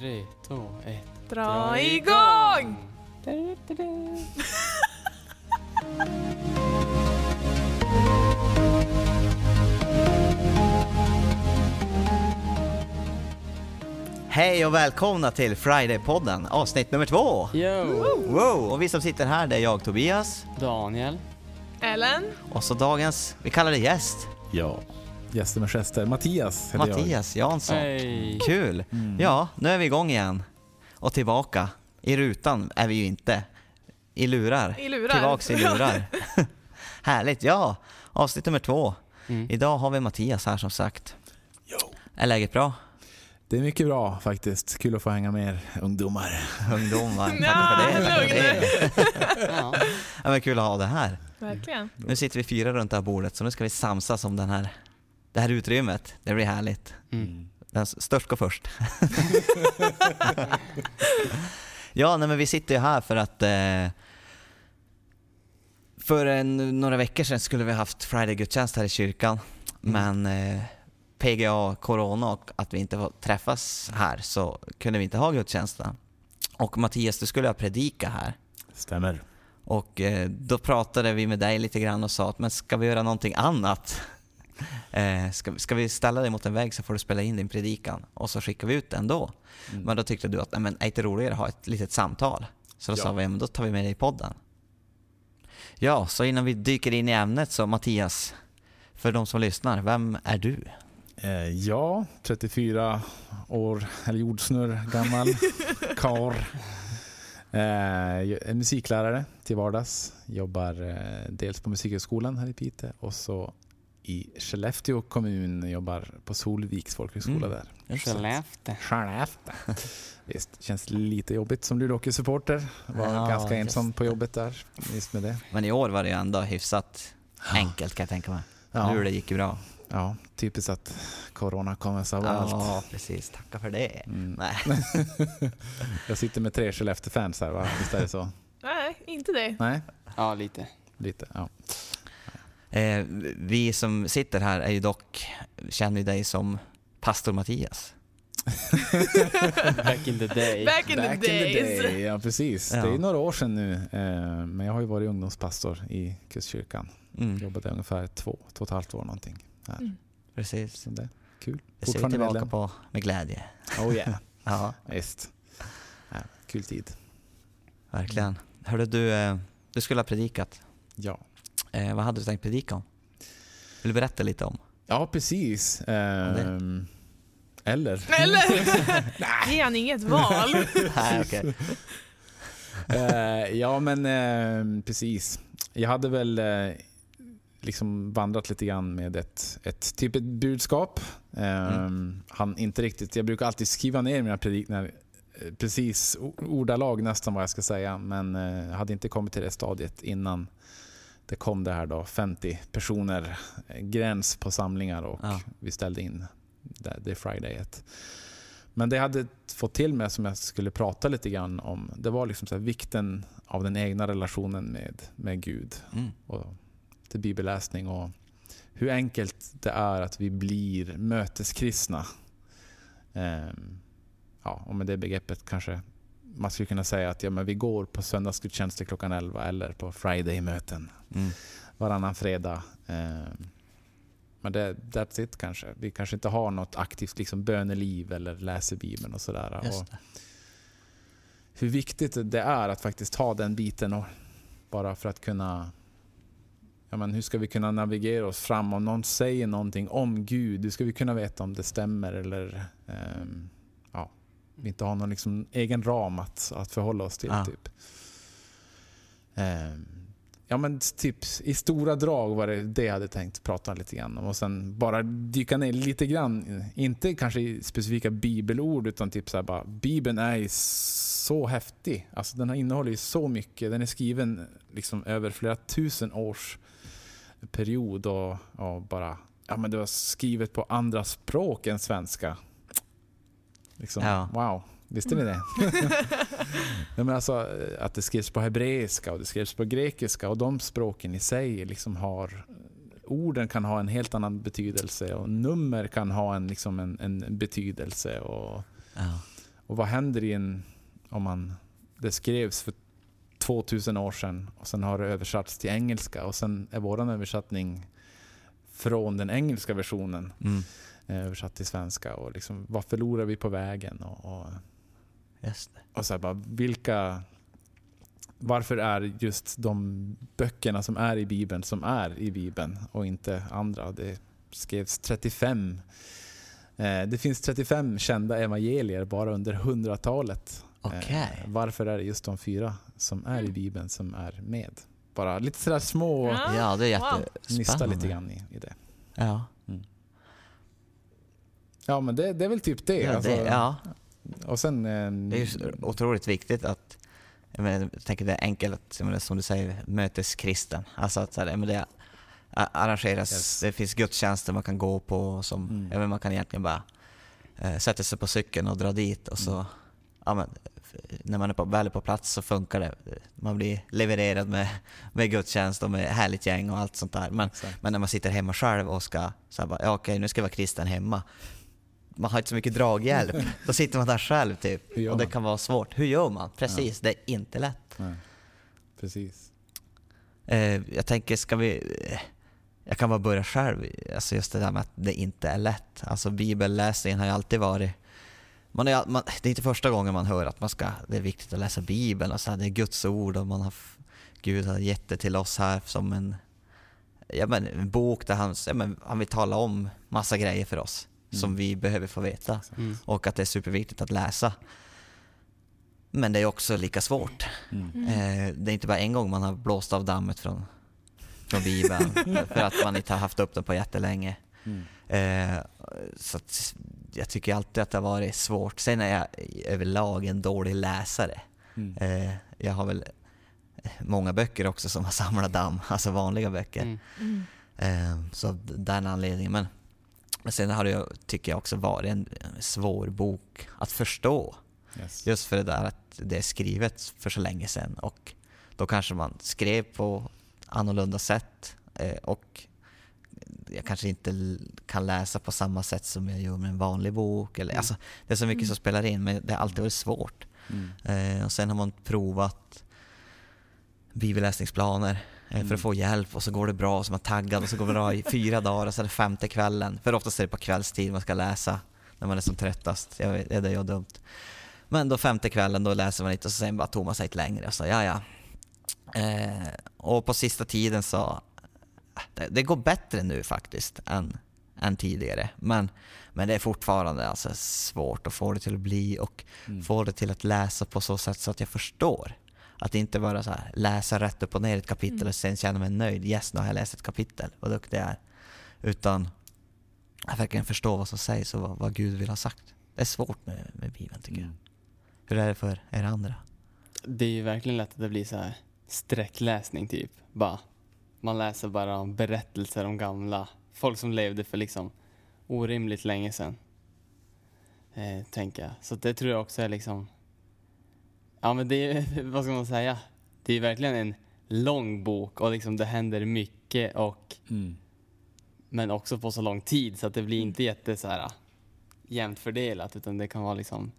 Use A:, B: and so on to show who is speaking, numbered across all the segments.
A: tre, två, ett.
B: Dra igång!
C: Hej och välkomna till Friday-podden, avsnitt nummer två!
A: Yo!
C: Wow! Och vi som sitter här, det är jag Tobias,
A: Daniel.
B: Ellen?
C: och så dagens, vi kallar det gäst,
D: Ja. Gäster med gester. Mattias heter
C: Mattias Jansson.
A: Hej!
C: Kul!
D: Mm.
C: Ja, nu är vi igång igen. Och tillbaka. I rutan är vi ju inte. I lurar.
B: I lurar.
C: Tillbaks i lurar. Härligt, ja! Avsnitt nummer två.
A: Mm.
C: Idag har vi Mattias här som sagt.
D: Jo.
C: Är läget bra?
D: Det är mycket bra faktiskt. Kul att få hänga med er ungdomar.
C: Ungdomar, tack
B: Ja,
C: för det. Tack för det.
A: Ja.
C: Ja, men kul att ha det här.
B: Verkligen.
C: Nu sitter vi fyra runt det här bordet så nu ska vi samsas om den här, det här utrymmet. Det blir härligt.
A: Mm.
C: Den s- störst går först. ja, nej, men vi sitter ju här för att eh, för en, några veckor sedan skulle vi haft Friday-gudstjänst här i kyrkan. Men eh, PGA, Corona och att vi inte får träffas här så kunde vi inte ha gudstjänsten. Och Mattias, du skulle ha predika här.
D: Stämmer.
C: Och eh, då pratade vi med dig lite grann och sa att men ska vi göra någonting annat? Eh, ska, ska vi ställa dig mot en vägg så får du spela in din predikan och så skickar vi ut den då.
D: Mm.
C: Men då tyckte du att men, är det inte roligare att ha ett litet samtal? Så då
D: Ja.
C: sa vi, men då tar vi med dig i podden. Ja, så innan vi dyker in i ämnet så Mattias, för de som lyssnar, vem är du?
D: Eh, ja, 34 år, eller jordsnurr gammal. Kar. Eh, musiklärare till vardags. Jobbar eh, dels på Musikhögskolan här i Piteå och så i Skellefteå kommun. Jobbar på Solviks folkhögskola
C: Mm.
D: där.
A: Skellefteå.
D: Skellefteå. Visst, känns lite jobbigt som Luleåhockey-supporter. Var
C: Ja,
D: ganska
C: just
D: ensam på jobbet där. Just med det.
C: Men i år var det ju ändå hyfsat enkelt kan jag tänka mig.
D: Ja.
C: Nu det gick ju bra.
D: Ja, typiskt att corona kommer så överallt.
C: Ja, precis. Tacka för det.
D: Mm.
C: Nej.
D: Jag sitter med tre Skellefteå-fans här va? Visst är det så?
B: Nej, inte det.
D: Nej?
A: Ja, lite.
D: Lite, ja.
C: Eh, vi som sitter här är ju dock, känner ju dig som pastor Mattias.
A: Back in the day.
B: Back in the days.
D: Ja, precis.
C: Ja.
D: Det är några år sedan nu. Eh, men jag har ju varit ungdomspastor i Kustkyrkan.
C: Mm,
D: Jobbade ungefär två, två och ett halvt år någonting. Här.
B: Mm.
C: precis.
D: Så det är kul.
C: Det ser vi tillbaka
D: medlem.
C: på med glädje.
D: Oh yeah.
C: Ja,
D: Visst. Ja, kul tid.
C: verkligen. Hörde du, eh, du skulle ha predikat.
D: Ja.
C: Eh, vad hade du tänkt predika om? Vill du berätta lite om?
D: Ja, precis. Ehm, eller?
B: Eller? Ge han inget val.
C: Nej, okej.
D: Eh, ja, men eh, precis. Jag hade väl eh, liksom vandrat lite grann med ett, ett typ ett budskap. Eh,
C: Mm.
D: Han inte riktigt, jag brukar alltid skriva ner mina predikningar eh, precis ordalag nästan vad jag ska säga. Men eh, jag hade inte kommit till det stadiet innan det kom det här då 50 personer eh, gräns på samlingar och
C: Ja.
D: vi ställde in det, det Fridayet. Men det jag hade fått till mig som jag skulle prata lite grann om, det var liksom så vikten av den egna relationen med, med Gud
C: Mm.
D: och till bibelläsning och hur enkelt det är att vi blir möteskristna. Ehm, ja, och med det begreppet kanske man skulle kunna säga att ja, men vi går på söndagsgudstjänster klockan 11 eller på Friday-möten
C: Mm.
D: varannan fredag. Ehm, men det, that's it kanske. Vi kanske inte har något aktivt liksom böneliv eller läser Bibeln och sådär. Och hur viktigt det är att faktiskt ha den biten och bara för att kunna Ja, men hur ska vi kunna navigera oss fram? Om någon säger någonting om Gud, hur ska vi kunna veta om det stämmer? Eller ja, vi inte har någon liksom egen ram att, att förhålla oss till.
C: Ja.
D: Typ. Ehm, ja, men typ i stora drag var det det jag hade tänkt prata lite grann om. Och sen bara dyka ner lite grann, inte kanske i specifika bibelord, utan typ så här bara, Bibeln är ju så häftig. Alltså den innehåller ju så mycket. Den är skriven liksom över flera tusen års period och, och bara, ja men det var skrivet på andra språk än svenska. Liksom,
C: Ja.
D: wow. Visste ni det? Nej, men alltså, att det skrevs på hebreiska och det skrevs på grekiska och de språken i sig liksom har orden kan ha en helt annan betydelse och nummer kan ha en, liksom en, en betydelse. Och,
C: Ja.
D: Och vad händer i en, om man, det skrevs för 2000 år sedan och sen har det översatts till engelska och sen är våran översättning från den engelska versionen
C: Mm.
D: Eh, översatt till svenska. Och liksom, vad förlorar vi på vägen? Och, och,
C: Just det.
D: och så här bara, vilka... Varför är just de böckerna som är i Bibeln som är i Bibeln och inte andra? Det skrevs 35. Eh, det finns 35 kända evangelier bara under 100-talet.
C: Okej.
D: Eh, varför är det just de fyra som är i Bibeln som är med? Bara lite sådär små...
B: Ja.
C: Det är jättespännande.
D: Nysta lite grann i, i det.
C: Ja,
D: Ja men det, det är väl typ det.
C: ja,
D: alltså.
C: det, ja.
D: Och sen... Eh,
C: det är ju otroligt viktigt att jag, menar, jag tänker det är enkelt, menar, som du säger, möteskristen. Alltså att så här, menar, det arrangeras,
D: Yes.
C: det finns gudstjänster man kan gå på som,
D: Mm.
C: menar, man kan egentligen bara eh, sätta sig på cykeln och dra dit och så,
D: Mm.
C: ja, men, när man är på, väl är på plats så funkar det. Man blir levererad med, med gudstjänst och med härligt gäng och allt sånt där. Men,
D: Exakt.
C: men när man sitter hemma själv och ska, ja, okej nu ska jag vara kristen hemma. Man har inte så mycket draghjälp. Då sitter man där själv typ. Och det kan vara svårt. Hur gör man? Precis, det är inte lätt.
D: Nej. Precis.
C: Eh, jag tänker, ska vi... Jag kan bara börja själv. Alltså just det där med att det inte är lätt. Alltså bibelläsningen har ju alltid varit... Man är, man, det är inte första gången man hör att man ska, det är viktigt att läsa Bibeln. Och så här, det är Guds ord och man har, Gud har gett det till oss här som en, ja, men, en bok där han, ja, men, han vill tala om massa grejer för oss som
D: Mm.
C: vi behöver få veta.
A: Mm.
C: Och att det är superviktigt att läsa. Men det är också lika svårt.
D: Mm.
C: Eh, det är inte bara en gång man har blåst av dammet från, från Bibeln för att man inte har haft upp den på jättelänge.
D: Mm.
C: Eh, så att jag tycker alltid att det har varit svårt. Sen är jag överlag en dålig läsare.
D: Mm.
C: Eh, jag har väl många böcker också som har samlat damm, alltså vanliga böcker.
A: Mm.
B: Mm.
C: Eh, så av den anledningen. Men, men sen har det tycker jag också varit en svår bok att förstå.
D: Yes.
C: Just för det där att det är skrivet för så länge sedan och då kanske man skrev på annorlunda sätt eh, och jag kanske inte kan läsa på samma sätt som jag gör med en vanlig bok. Eller,
A: Mm.
C: alltså, det är så mycket som spelar in men det har alltid varit svårt.
D: Mm.
C: Eh, och sen har man provat bibelläsningsplaner eh, för
D: Mm.
C: att få hjälp och så går det bra och så är man taggad och så går det bra i fyra dagar och så är det femte kvällen. För oftast är det på kvällstid man ska läsa när man är som tröttast. Jag vet, det är ju dumt. Men då femte kvällen då läser man lite och så sen bara sig lite längre och så ja ja. Eh, och på sista tiden så det, det går bättre nu faktiskt än, än tidigare. Men, men det är fortfarande alltså svårt att få det till att bli och
D: Mm.
C: få det till att läsa på så sätt så att jag förstår. Att inte bara så här, läsa rätt upp och ner ett kapitel
B: Mm.
C: och sen känna mig nöjd. Yes, nu har jag läst ett kapitel, vad duktig jag är. Utan att verkligen förstå vad som sägs och vad, vad Gud vill ha sagt. Det är svårt med, med Bibeln tycker jag.
D: Mm.
C: Hur är det för er andra?
A: Det är ju verkligen lätt att det blir så här sträckläsning typ. Bara, man läser bara om berättelser om gamla folk som levde för liksom orimligt länge sedan. Eh, tänker jag. Så det tror jag också är liksom... Ja men det är vad ska man säga? Det är verkligen en lång bok och liksom det händer mycket och
D: Mm.
A: men också på så lång tid så att det blir inte jätte så här jämnt fördelat utan det kan vara liksom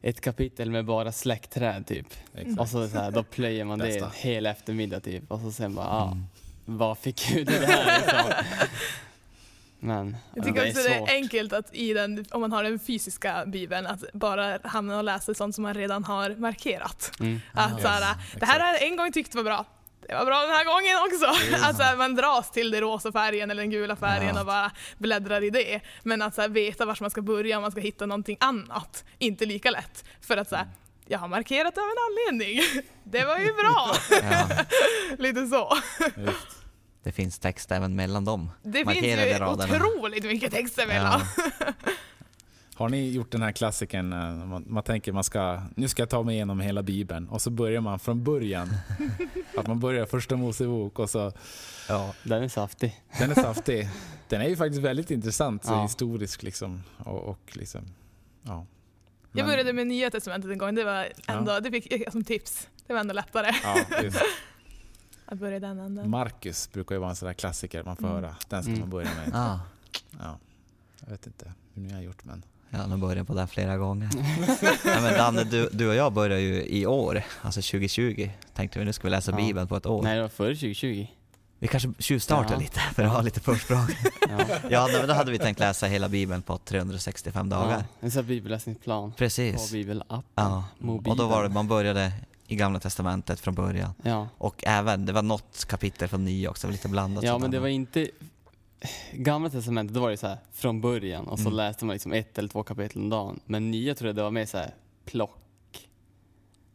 A: ett kapitel med bara släktträd typ.
D: Exakt.
A: Och så, så här, då plöjer man det en hel eftermiddag typ och så sen bara, ja,
C: Mm.
A: vad fick i det här liksom? Men
B: Jag
A: ja,
B: tycker
A: det
B: också
A: är
B: det är enkelt att i den, om man har den fysiska bibeln, att bara hamna och läsa sånt som man redan har markerat.
A: Mm.
B: Att
D: Yes,
B: så här, det här har jag en gång tyckt var bra. Det var bra den här gången också. Att så här, man dras till den rosa färgen eller den gula färgen
C: Ja.
B: och bara bläddrar i det. Men att så här, veta var man ska börja om man ska hitta någonting annat, inte lika lätt. För att så här, jag har markerat av en anledning. Det var ju bra. Lite så.
D: Just.
C: Det finns text även mellan dem.
B: Det finns ju
C: raderna.
B: otroligt mycket texter mellan.
C: Ja.
D: Har ni gjort den här klassiken, eh, man, man tänker man ska, nu ska jag ta mig igenom hela bibeln och så börjar man från början. att man börjar första Mosebok och så,
C: Ja.
A: Den är saftig.
D: den är saftig. Den är ju faktiskt väldigt intressant, så
A: Ja.
D: historisk liksom. Och, och liksom, ja.
B: Jag
D: Men-
B: började med Nya Testamentet en gång, det var ändå, det fick jag som tips. Det var ändå lättare
D: Ja, just.
B: att börja i den änden.
D: Marcus brukar ju vara en sån där klassiker man får
B: Mm.
D: höra. Den ska
A: Mm.
D: man börja med.
C: Ah,
D: Ja. Jag vet inte hur ni har gjort men.
C: Jag har nog börjat på det flera gånger. Nej, men Danne, du, du och jag börjar ju i år, alltså 2020. Tänkte vi nu ska vi läsa
A: Ja.
C: Bibeln på ett år.
A: Nej, det var före 2020.
C: Vi kanske tjuvstartar
A: Ja.
C: lite för att ha lite försprång.
A: Ja.
C: ja, men då hade vi tänkt läsa hela Bibeln på 365 dagar.
A: Ja, en sån här bibelläsningsplan på
C: Precis.
A: bibelappen.
C: Ja.
A: Mobilen.
C: Och då var det, man började i Gamla Testamentet från början.
A: Ja,
C: Och även, det var något kapitel från Nya också, lite blandat.
A: ja men det var inte... Gamla testamentet, då var det så här från början och så
C: Mm.
A: läste man liksom ett eller två kapitel om dagen. Men nya tror jag det var mer så här plock.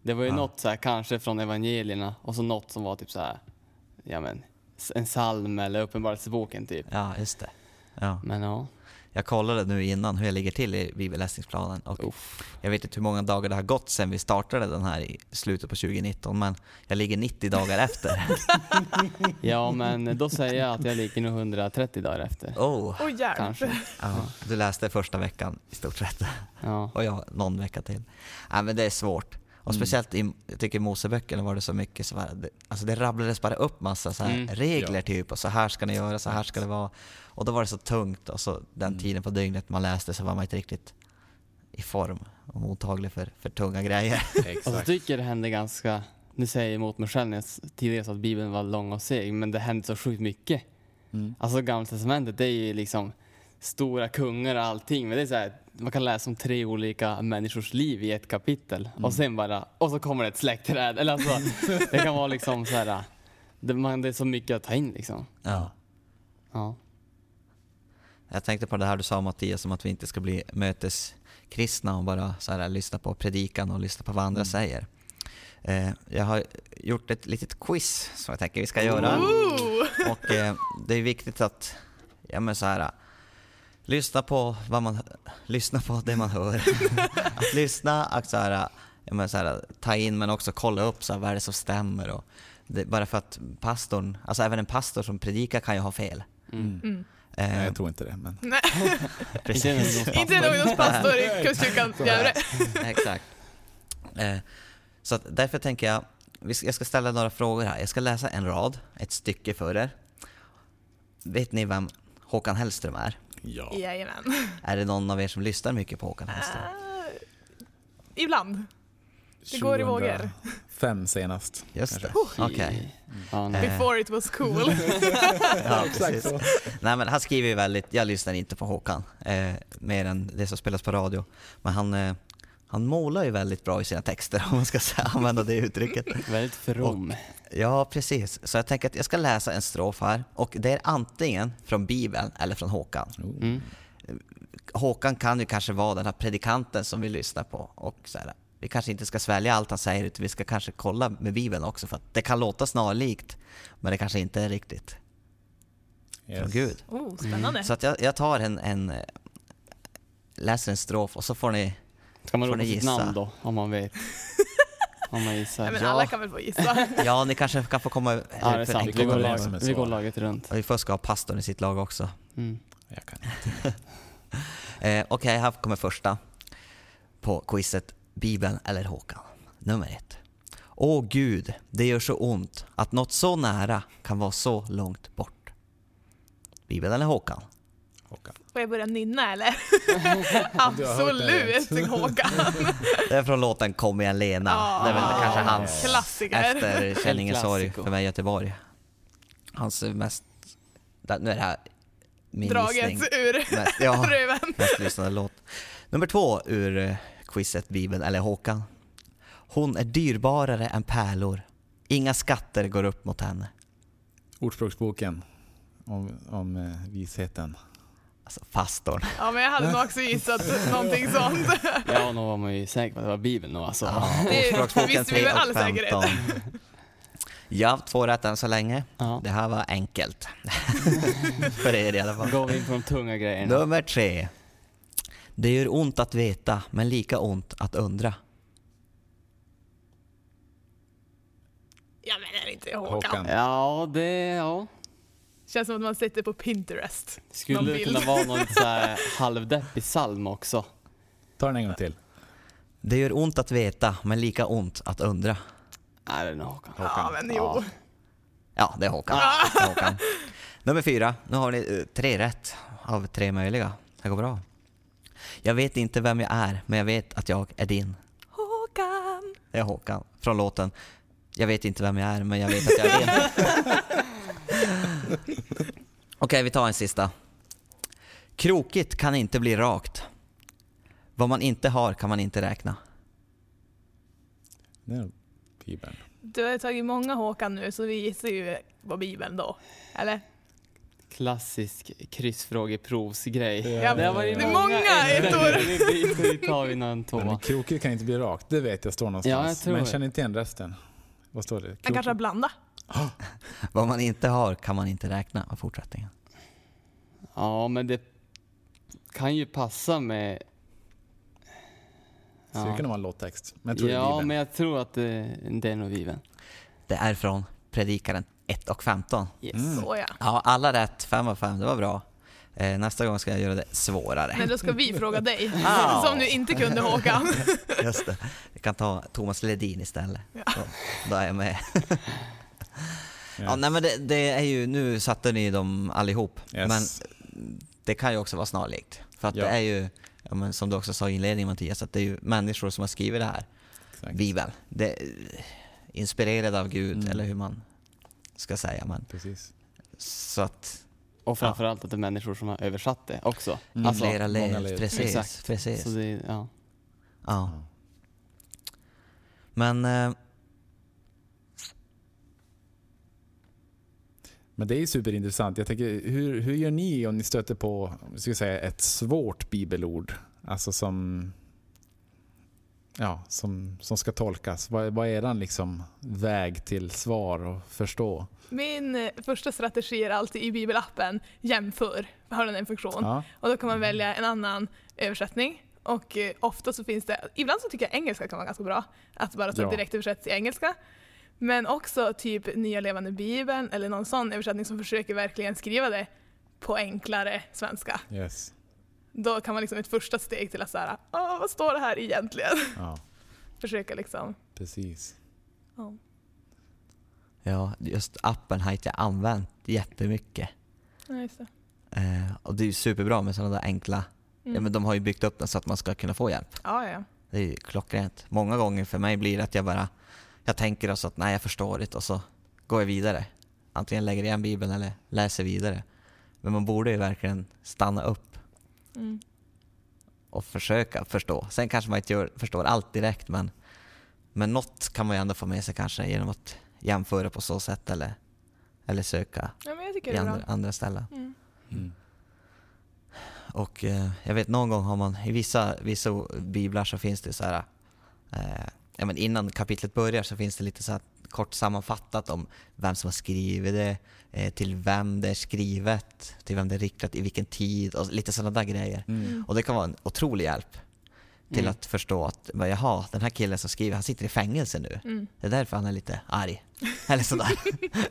A: Det var ju
C: Ja.
A: något så här kanske från evangelierna och så något som var typ så här, ja men, en psalm eller uppenbarelseboken typ.
C: Ja, just det. Ja.
A: Men ja,
C: Jag kollade nu innan hur jag ligger till i bibelläsningsplanen och jag vet inte hur många dagar det har gått sedan vi startade den här i slutet på 2019 men jag ligger 90 dagar efter.
A: ja men då säger jag att jag ligger nog 130 dagar efter.
C: Oh,
B: hjälp.
A: Kanske.
C: ja, du läste första veckan i stort sett
A: Ja.
C: och jag någon vecka till. Nej men det är svårt. Och
D: Mm.
C: speciellt i, jag tycker i Moseböckerna var det så mycket så här, det, alltså det rabblades bara upp massa så här
A: Mm.
C: regler
D: Ja.
C: typ och så här ska ni göra, så här ska det vara. Och då var det så tungt och så den
D: Mm.
C: tiden på dygnet man läste så var man inte riktigt i form och mottaglig för, för tunga grejer.
A: Och så
D: Exakt.
A: tycker jag det hände ganska, nu säger jag emot mig själv när jag tidigare sa att Bibeln var lång och seg, men det hände så sjukt mycket.
D: Mm.
A: Alltså Gamla Testamentet det är ju liksom stora kungar och allting, men det är så här, man kan läsa om tre olika människors liv i ett kapitel
C: Mm.
A: och sen bara, och så kommer det ett släktträd. Eller alltså, det kan vara liksom så här, det, man, det är så mycket att ta in liksom.
C: Ja.
A: Ja.
C: Jag tänkte på det här du sa Mattias om att vi inte ska bli möteskristna och bara så här, lyssna på predikan och lyssna på vad andra
D: Mm.
C: säger. Eh, jag har gjort ett litet quiz som jag tänker vi ska göra.
B: Ooh.
C: Och eh, det är viktigt att, ja men så här, lyssna på vad man, lyssna på det man hör. att lyssna, att så här, ja men så här, ta in men också kolla upp så här, vad är det som stämmer. Och det, bara för att pastorn, alltså även en pastor som predikar kan ju ha fel.
A: Mm.
B: Mm.
C: Eh,
D: Nej, jag tror inte det, men...
C: Precis.
A: Inte en ungdomspastor.
B: i Kustkyrkan Gävle.
C: Exakt. Eh, så att därför tänker jag, jag ska ställa några frågor här. Jag ska läsa en rad, ett stycke för er. Vet ni vem Håkan Hellström är?
D: Ja.
B: Jajamän.
C: Är det någon av er som lyssnar mycket på Håkan Hellström?
B: Ah, ibland. Det går i vågor.
D: 2005 senast.
C: Just det. Okej.
A: Nej.
C: Eh,
B: Before it was cool.
C: Ja,
D: Exakt
C: precis.
D: så.
C: Nej men han skriver ju väldigt, jag lyssnar inte på Håkan, eh, mer än det som spelas på radio. Men han, eh, han målar ju väldigt bra i sina texter om man ska säga, använda det uttrycket.
A: Väldigt from.
C: Ja, precis. Så jag tänker att jag ska läsa en strof här och det är antingen från Bibeln eller från Håkan.
A: Mm.
C: Håkan kan ju kanske vara den här predikanten som vi lyssnar på och så här, vi kanske inte ska svälja allt han säger utan vi ska kanske kolla med Bibeln också för att det kan låta snarlikt men det kanske inte är riktigt från
D: Yes.
C: Gud.
B: Oh, spännande.
C: Så att jag, jag tar en, en, läser en strof och så får ni,
A: Ska man
C: Får
A: ropa sitt
C: gissa?
A: namn då, om man vet? Om man gissar.
B: men
C: Ja.
B: alla kan väl få gissa.
C: ja ni kanske kan få komma
A: Ja, det är
C: för
A: sant. Vi går,
D: lag- som ett
A: vi går laget runt.
C: Och vi först ska ha pastorn i sitt lag också.
A: Mm.
D: Jag kan.
C: Eh, Okej, här kommer första på quizet Bibeln eller Håkan. Nummer ett. Åh Gud, det gör så ont att något så nära kan vara så långt bort. Bibeln eller Håkan?
D: Håkan.
B: Får jag börja nynna eller? Absolut Håkan.
C: Det är från låten Kom igen Lena.
B: Ah.
C: det är väl kanske hans
B: Klassiker.
C: efter Känn ingen sorg för mig Göteborg. Hans mest, nu är det här min
B: Draget
C: gissning.
B: ur
C: Mest, ja,
B: röven.
C: mest lyssnade låt. Nummer två ur eh, quizet Bibeln eller Håkan. Hon är dyrbarare än pärlor. Inga skatter går upp mot henne.
D: Ordspråksboken om, om eh, visheten.
C: Alltså pastorn.
B: Ja men jag hade nog också gissat någonting sånt.
A: Ja, nog var man ju säker på att det var Bibeln nog alltså.
B: Det
C: Ordspråksboken
B: visste vi
C: 3
B: med all säkerhet.
C: 15. Ja, två rätt än så länge.
A: Ja.
C: Det här var enkelt. För er i alla fall.
A: Går vi in på de tunga grejerna.
C: Nummer tre. Det gör ont att veta, men lika ont att undra.
B: Ja men är det inte Håkan?
D: Håkan.
A: Ja, det, ja.
B: Känns som att man sitter på Pinterest.
A: Skulle det kunna vara någon så här halvdeppig psalm också?
D: Ta den en gång till.
C: Det gör ont att veta, men lika ont att undra.
A: Nej, det är nog Håkan.
B: Ja men jo.
A: Ja.
C: Ja, det är Håkan. Det är Håkan. Nummer fyra. Nu har ni eh, tre rätt av tre möjliga. Det går bra. Jag vet inte vem jag är, men jag vet att jag är din.
B: Håkan!
C: Det är Håkan från låten Jag vet inte vem jag är, men jag vet att jag är din. Okej, vi tar en sista. Krokigt kan inte bli rakt. Vad man inte har kan man inte räkna.
D: Det är Bibeln.
B: Du har tagit många Håkan nu så vi gissar ju på Bibeln då. Eller?
A: Klassisk kryssfrågeprovsgrej.
B: Ja,
A: Det har varit
B: det är många ettor.
A: Vi, tar vi någon tvåa.
D: krokigt kan inte bli rakt, det vet jag står någonstans.
A: Ja, jag
D: men jag känner inte igen resten. Vad står det?
B: Han kanske har blandat.
C: Vad man inte har kan man inte räkna, var fortsättningen.
A: Ja, men det kan ju passa med...
D: Så det kan nog vara en låttext. Men jag tror det är
A: ja,
D: Bibeln.
A: men jag tror att det, det är nog Bibeln.
C: Det är från Predikaren 1 och 15.
A: Yes.
D: Mm.
B: Så ja.
C: Ja, alla rätt, 5 av 5, det var bra. Eh, nästa gång ska jag göra det svårare.
B: Men då ska vi fråga dig,
C: Ah.
B: som du inte kunde Håkan.
C: Just det. Jag kan ta Thomas Ledin istället.
B: Ja.
C: Då, då är jag med. Ja,
D: Ja.
C: nej, men det, det är ju, nu satte ni dem allihop.
D: Yes.
C: Men det kan ju också vara snarlikt. För att
D: Ja.
C: det är ju, ja, men som du också sa i inledningen Mattias, att det är ju människor som har skrivit det här.
D: Exakt.
C: Bibeln. Det, inspirerade av Gud,
D: Mm.
C: eller hur man ska säga. Men,
D: Precis.
C: så att
A: Och framförallt att det är människor som har översatt det också.
D: Mm.
A: Alltså,
C: flera led.
D: led.
C: Precis.
A: Exakt.
C: precis.
A: Så det, ja.
C: Ja. Men
D: Men det är superintressant. Jag tänker, hur, hur gör ni om ni stöter på ska jag säga, ett svårt bibelord? Alltså som, ja, som, som ska tolkas. Vad, vad är eran liksom väg till svar och förstå?
B: Min eh, första strategi är alltid i bibelappen, jämför, har den en funktion.
D: Ja,
B: Och då kan man välja en annan översättning. Och eh, ofta så finns det, ibland så tycker jag engelska kan vara ganska bra, att bara ta
D: Ja.
B: direkt översätt till engelska. Men också typ Nya Levande Bibeln eller någon sån översättning som försöker verkligen skriva det på enklare svenska.
D: yes.
B: Då kan man liksom ett första steg till att såhär, Åh, vad står det här egentligen?
D: Ja,
B: Försöka liksom,
D: precis.
B: ja.
C: ja, just appen har inte jag använt jättemycket.
B: Ja, just det.
C: Eh, och det är ju superbra med sådana där enkla,
B: Mm.
C: ja men de har ju byggt upp den så att man ska kunna få hjälp.
B: ja, ja, ja.
C: Det är ju klockrent. Många gånger för mig blir det att jag bara, jag tänker alltså att nej jag förstår det och så går jag vidare. Antingen lägger igen bibeln eller läser vidare. Men man borde ju verkligen stanna upp
B: Mm.
C: och försöka förstå. Sen kanske man inte gör, förstår allt direkt men, men något kan man ju ändå få med sig kanske genom att jämföra på så sätt eller, eller söka
B: ja men jag tycker
C: i andra, andra ställen.
B: Mm.
D: Mm.
C: Och eh, jag vet någon gång har man, i vissa, vissa biblar så finns det så här, eh, ja, men innan kapitlet börjar så finns det lite så här kort sammanfattat om vem som har skrivit det, eh, till vem det är skrivet, till vem det är riktat, i vilken tid och lite sådana där grejer.
D: Mm.
C: Och det kan vara en otrolig hjälp till
A: Mm.
C: att förstå att, jaha, den här killen som skriver, han sitter i fängelse nu.
B: Mm.
C: Det är därför han är lite arg. Eller sådär.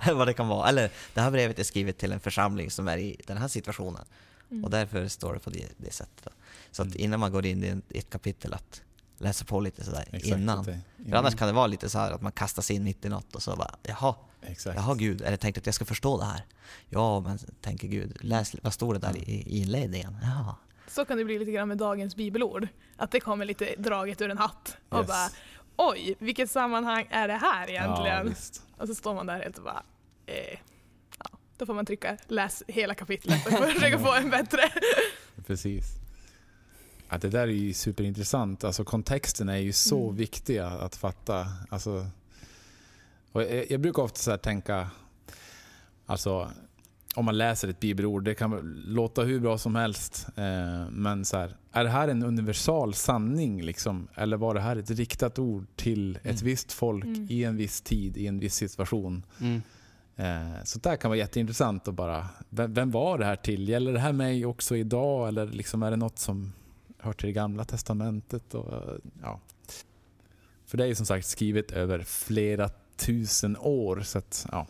C: Eller vad det kan vara. Eller det här brevet är skrivet till en församling som är i den här situationen.
B: Mm.
C: Och därför står det på det, det sättet. Så att
D: Mm.
C: innan man går in i ett kapitel att läsa på lite sådär
D: Exakt,
C: innan.
D: att det-
C: För annars kan det vara lite så här att man kastar sig in mitt i något och så bara jaha,
D: Exakt.
C: jaha gud, är det tänkt att jag ska förstå det här? Ja, men tänker Gud, läs, vad står det där i, i inledningen? Ja.
B: Så kan det bli lite grann med dagens bibelord. Att det kommer lite draget ur en hatt och
D: Yes.
B: bara oj, vilket sammanhang är det här
D: Ja,
B: egentligen?
D: visst.
B: och så står man där helt och bara eh, ja, då får man trycka läs hela kapitlet och försöka få en bättre.
D: Precis. Ja, det där är ju superintressant. Alltså kontexten är ju så
B: Mm.
D: viktig att fatta. Alltså, och jag, jag brukar ofta så här tänka, alltså om man läser ett bibelord, det kan låta hur bra som helst. Eh, men så här, är det här en universal sanning? Liksom? Eller var det här ett riktat ord till ett
C: Mm.
D: visst folk
B: Mm.
D: i en viss tid, i en viss situation?
A: Mm.
D: Eh, Så där kan vara jätteintressant att bara, vem, vem var det här till? Gäller det här mig också idag eller liksom är det något som hör till det gamla testamentet? Och, eh, ja. För det är ju som sagt skrivet över flera tusen år så att ja.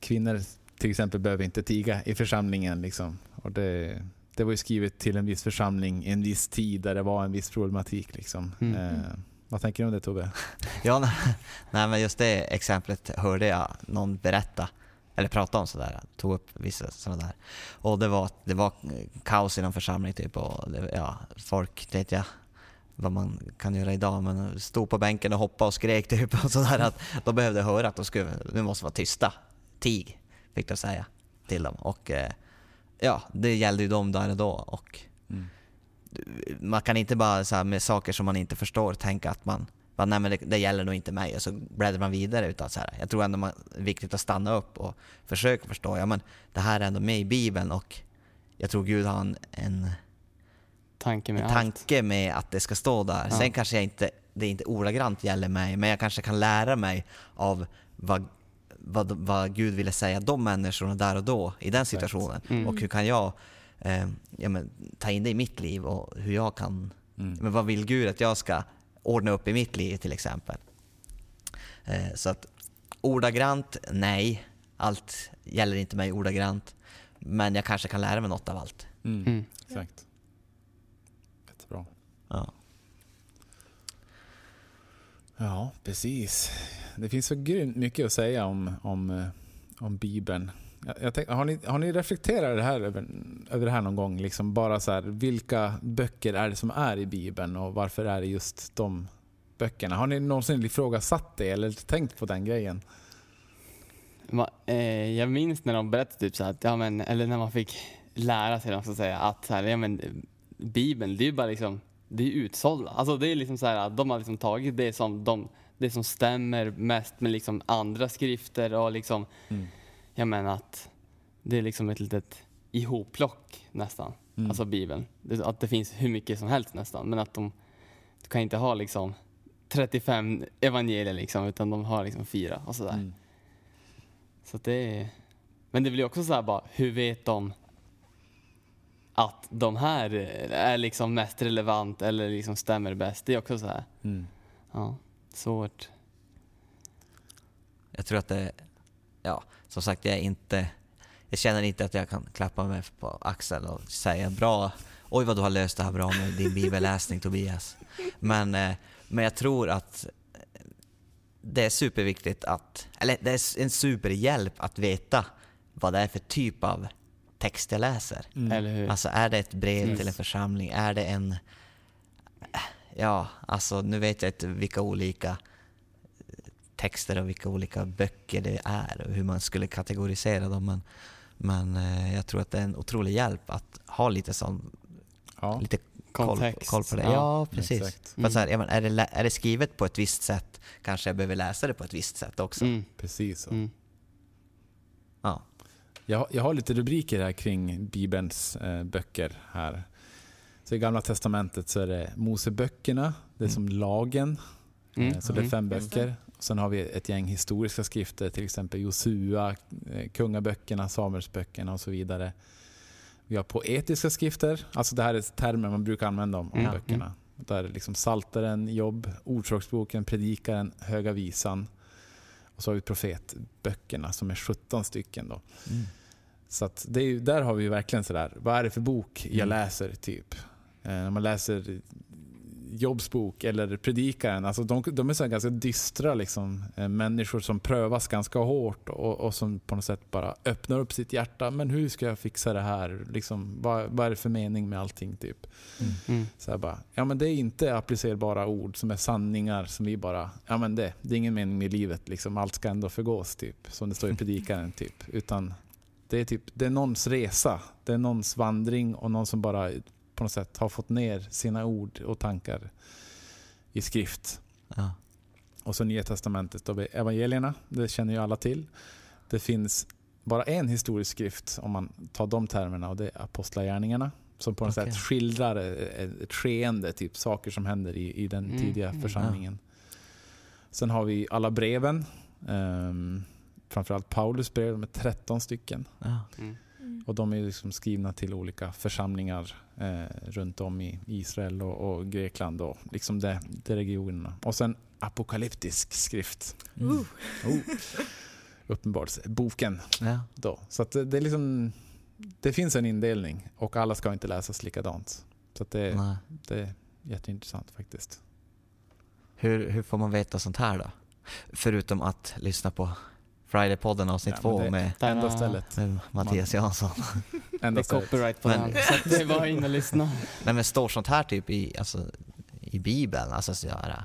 D: Kvinnor till exempel behöver inte tiga i församlingen liksom. Och det, det var ju skrivet till en viss församling i en viss tid där det var en viss problematik liksom.
A: Mm.
D: Eh, vad tänker du om det Tobbe?
C: Ja, nej, nej men just det exemplet hörde jag någon berätta eller pratade om sådär, tog upp vissa sådana där. Och det var, det var kaos i någon församling typ och det, ja, folk, vet jag vad man kan göra idag, men stod på bänken och hoppade och skrek typ och sådär att de behövde höra att de skulle, nu måste vara tysta. Tig, fick de säga till dem. Och eh, ja, det gällde ju dem där och då och
D: Mm.
C: man kan inte bara så med saker som man inte förstår tänka att man bara, nej men det, det gäller nog inte mig och så bläddrar man vidare. Utan så här, jag tror ändå man, det är viktigt att stanna upp och försöka förstå. Ja men det här är ändå med i Bibeln och jag tror Gud har en, en,
A: Tanke med
C: en tanke med att det ska stå där.
A: Ja.
C: Sen kanske jag inte, det inte ordagrant gäller mig, men jag kanske kan lära mig av vad, vad, vad Gud ville säga de människorna där och då i den situationen.
A: Mm.
C: Och hur kan jag eh, ja, men, ta in det i mitt liv och hur jag kan
D: Mm.
C: men vad vill Gud att jag ska ordna upp i mitt liv till exempel? Eh, så att ordagrant, nej. Allt gäller inte mig ordagrant. Men jag kanske kan lära mig något av allt.
D: Mm.
A: Mm.
D: Exakt. Jättebra.
C: Ja.
D: Ja, precis. Det finns så grymt mycket att säga om, om, eh, om Bibeln. Jag, jag tänk, har, ni, har ni reflekterat det här över, över det här någon gång? Liksom bara så här, vilka böcker är det som är i Bibeln och varför är det just de böckerna? Har ni någonsin ifrågasatt det eller tänkt på den grejen?
A: Eh, jag minns när de berättade typ så att, ja men, eller när man fick lära sig, så att säga, att så här, ja men, Bibeln, det är ju bara liksom, det är utsålda. Alltså det är liksom så här, att de har liksom tagit det som, de, det som stämmer mest med liksom andra skrifter och liksom,
D: Mm.
A: Jag menar att det är liksom ett litet ihopplock nästan,
D: Mm.
A: alltså Bibeln. Att det finns hur mycket som helst nästan, men att de, du kan inte ha liksom 35 evangelier liksom, utan de har liksom fyra och sådär.
D: Mm.
A: Så det är... Men det blir också så här bara, hur vet de att de här är liksom mest relevant eller liksom stämmer bäst? Det är också så här,
D: Mm.
A: ja, svårt.
C: Jag tror att det, ja, som sagt, jag är inte, jag känner inte att jag kan klappa mig på axeln och säga bra, oj vad du har löst det här bra med din bibelläsning Tobias. Men, eh, men jag tror att det är superviktigt att, eller det är en superhjälp att veta vad det är för typ av text jag läser.
D: Mm.
C: Alltså är det ett brev
A: Yes.
C: till en församling? Är det en... Ja, alltså nu vet jag inte vilka olika texter och vilka olika böcker det är och hur man skulle kategorisera dem. Men, men eh, jag tror att det är en otrolig hjälp att ha lite sån,
D: Ja,
C: lite koll,
A: Kontext.
C: koll på det.
A: Ja.
C: Ja, precis.
D: exakt.
C: För att så här, är, det, är det skrivet på ett visst sätt kanske jag behöver läsa det på ett visst sätt också.
A: Mm.
D: Precis så.
A: Mm.
C: Ja.
D: Jag, har- jag har lite rubriker här kring Bibelns eh, böcker här. Så i Gamla Testamentet så är det Moseböckerna, det är som lagen.
A: Mm.
D: Eh, Så det är
A: Mm.
D: fem
B: det.
D: böcker. Sen har vi ett gäng historiska skrifter, till exempel Josua, eh, Kungaböckerna, Samuelsböckerna och så vidare. Vi har poetiska skrifter, alltså det här är termer man brukar använda om, om
A: Mm.
D: böckerna. Där är liksom Saltaren, Jobb, Ordspråksboken, Predikaren, Höga Visan. Och så har vi profetböckerna som är 17 stycken. Då.
C: Mm.
D: Så det är, där har vi verkligen sådär, vad är det för bok jag
C: Mm.
D: läser typ? Eh, när man läser Jobs bok eller Predikaren, alltså de, de är så ganska dystra liksom, eh, människor som prövas ganska hårt och, och som på något sätt bara öppnar upp sitt hjärta. Men hur ska jag fixa det här? Liksom, vad, vad är det för mening med allting? typ?
A: Mm.
D: Så här bara, ja men det är inte applicerbara ord som är sanningar som vi bara, ja men det, det är ingen mening med livet liksom, allt ska ändå förgås typ. Som det står i predikaren typ. Utan det är typ, det är någons resa, det är någons vandring och någon som bara på något sätt har fått ner sina ord och tankar i skrift.
C: Ja.
D: Och så Nya Testamentet, vi evangelierna, det känner ju alla till. Det finns bara en historisk skrift om man tar de termerna och det är Apostlagärningarna. Som på något
C: Okej.
D: sätt skildrar ett skeende, typ saker som händer i, i den
A: Mm,
D: tidiga
A: mm.
D: församlingen. Sen har vi alla breven. Um, framförallt Paulus brev, med 13 stycken.
C: Ja.
A: Mm.
D: Och de är liksom skrivna till olika församlingar eh, runt om i Israel och, och Grekland och liksom de, de regionerna. Och sen apokalyptisk skrift.
C: Mm.
B: Uh.
D: Oh. Uppenbarelseboken
C: Ja.
D: då. Så att det, är liksom, det finns en indelning och alla ska inte läsas likadant. Så att det,
C: Nej.
D: det är jätteintressant faktiskt.
C: Hur, hur får man veta sånt här då? Förutom att lyssna på Friday-podden avsnitt
D: Ja,
C: två
D: det-
C: med,
D: Enda stället.
C: med Mattias Jansson.
A: Det
D: Enda
A: är
D: stället.
A: copyright på
C: Men-
A: den. Så det är bara in och lyssna.
C: Nej men står sånt här typ i, alltså, i Bibeln? Alltså så här,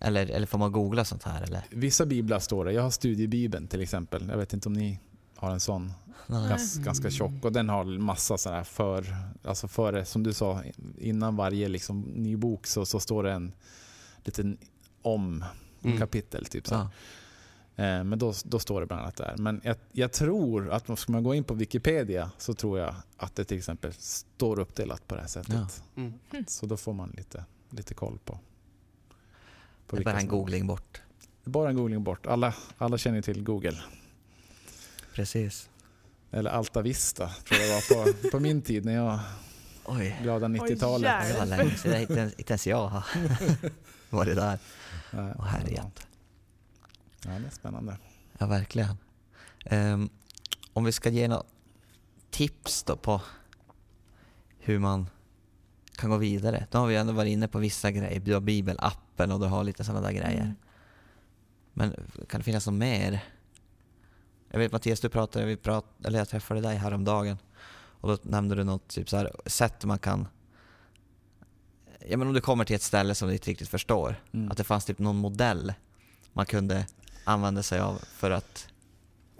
C: eller, eller får man googla sånt här eller?
D: Vissa biblar står det. Jag har studiebibeln till exempel. Jag vet inte om ni har en sån. Gans, ganska tjock. Och den har massa sådana här för, alltså före, som du sa, innan varje liksom, ny bok så, så står det en liten om
A: Mm.
D: kapitel. Typ, så.
C: Ja.
D: Eh, men då, då står det bland annat där. Men jag, jag tror att ska man gå in på Wikipedia så tror jag att det till exempel står uppdelat på det här sättet.
C: Ja.
A: Mm.
D: Så då får man lite, lite koll på. på
C: Det är bara en googling bort.
D: Bara en googling bort. Alla, alla känner ju till Google.
C: Precis.
D: Eller Alta Vista tror jag det var på, på min tid när jag
C: Oj,
D: glada 90-talet.
B: jävlar.
C: det var länge sedan. Inte, ens- jag har varit där.
D: Nej,
C: Åh herrejätt.
D: Ja, det är spännande.
C: Ja, verkligen. Ehm, om vi ska ge några tips då på hur man kan gå vidare. Då har vi ändå varit inne på vissa grejer. Du har bibelappen och du har lite sådana där grejer.
B: Mm.
C: Men kan det finnas något mer? Jag vet Mattias, du pratade, vi prat, eller jag träffade dig häromdagen och då nämnde du något typ så här, sätt man kan Ja men om du kommer till ett ställe som du inte riktigt förstår,
D: Mm.
C: att det fanns typ någon modell man kunde använda sig av för att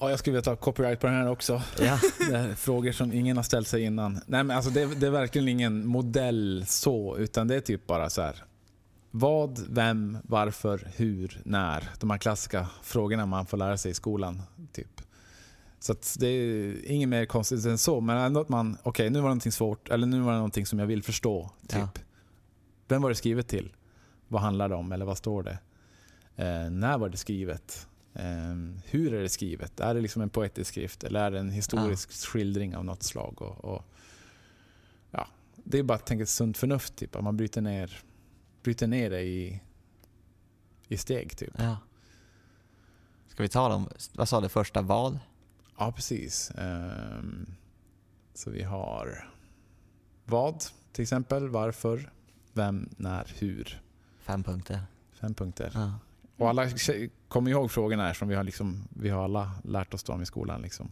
D: Ja, jag skulle vilja ta copyright på den här också.
C: Ja,
D: frågor som ingen har ställt sig innan. Nej, men alltså det, det är verkligen ingen modell så, utan det är typ bara så här. Vad, vem, varför, hur, när. De här klassiska frågorna man får lära sig i skolan. Typ. Så det är inget mer konstigt än så, men ändå att man, okej nu var det någonting svårt, eller nu var det någonting som jag vill förstå. Typ.
C: Ja.
D: Vem var det skrivet till? Vad handlar det om, eller vad står det? Eh, när var det skrivet? Eh, hur är det skrivet? Är det liksom en poetisk skrift eller är det en historisk skildring av något slag? Och, och, ja, det är bara att tänka sunt förnuft, typ. att man bryter ner, bryter ner det i, i steg. Typ.
C: ja. Ska vi ta dem? Vad sa du första? Vad?
D: Ja, precis. Ehm, så vi har vad, till exempel, varför, vem, när, hur.
C: Fem punkter.
D: Fem punkter.
C: Ja.
D: Och alla kommer ihåg frågorna här som vi har, liksom, vi har alla lärt oss dem i skolan. Liksom.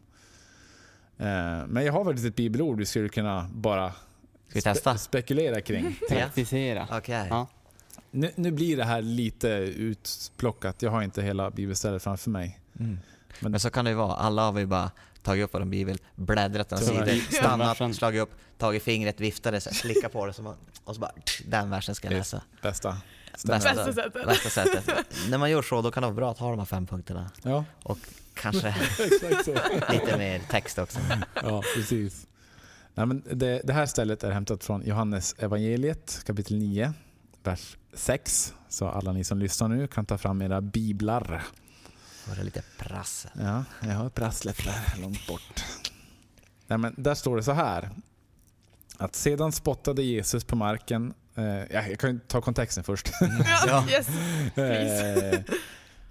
D: Eh, men jag har faktiskt ett bibelord vi skulle kunna bara
C: Ska vi testa?
D: spekulera kring.
A: Praktisera.
C: Okej.
A: Ja.
D: Nu, nu blir det här lite utplockat. Jag har inte hela bibelstället framför mig.
C: Mm.
D: Men-
C: Men så kan det ju vara. Alla har vi bara tagit upp vår bibel, bläddrat några sidor, stannat, slagit upp, tagit fingret, viftat det, slickat på det och så bara den versen ska jag
D: Det-
C: läsa.
D: Bästa.
C: Bästa,
B: Bästa sättet.
C: bästa sättet. När man gör så, då kan det vara bra att ha de här fem punkterna.
D: Ja,
C: Kanske
D: exakt så.
C: lite mer text också.
D: Ja, precis. Nej, men det, det här stället är hämtat från Johannes evangeliet kapitel 9, vers 6. Så alla ni som lyssnar nu kan ta fram era biblar.
C: Var det lite prassel.
D: Ja, jag har prasslet där långt bort. Nej, men där står det så här. Att sedan spottade Jesus på marken. Eh, ja, jag kan ju ta kontexten först.
B: Ja, yes.
D: Eh,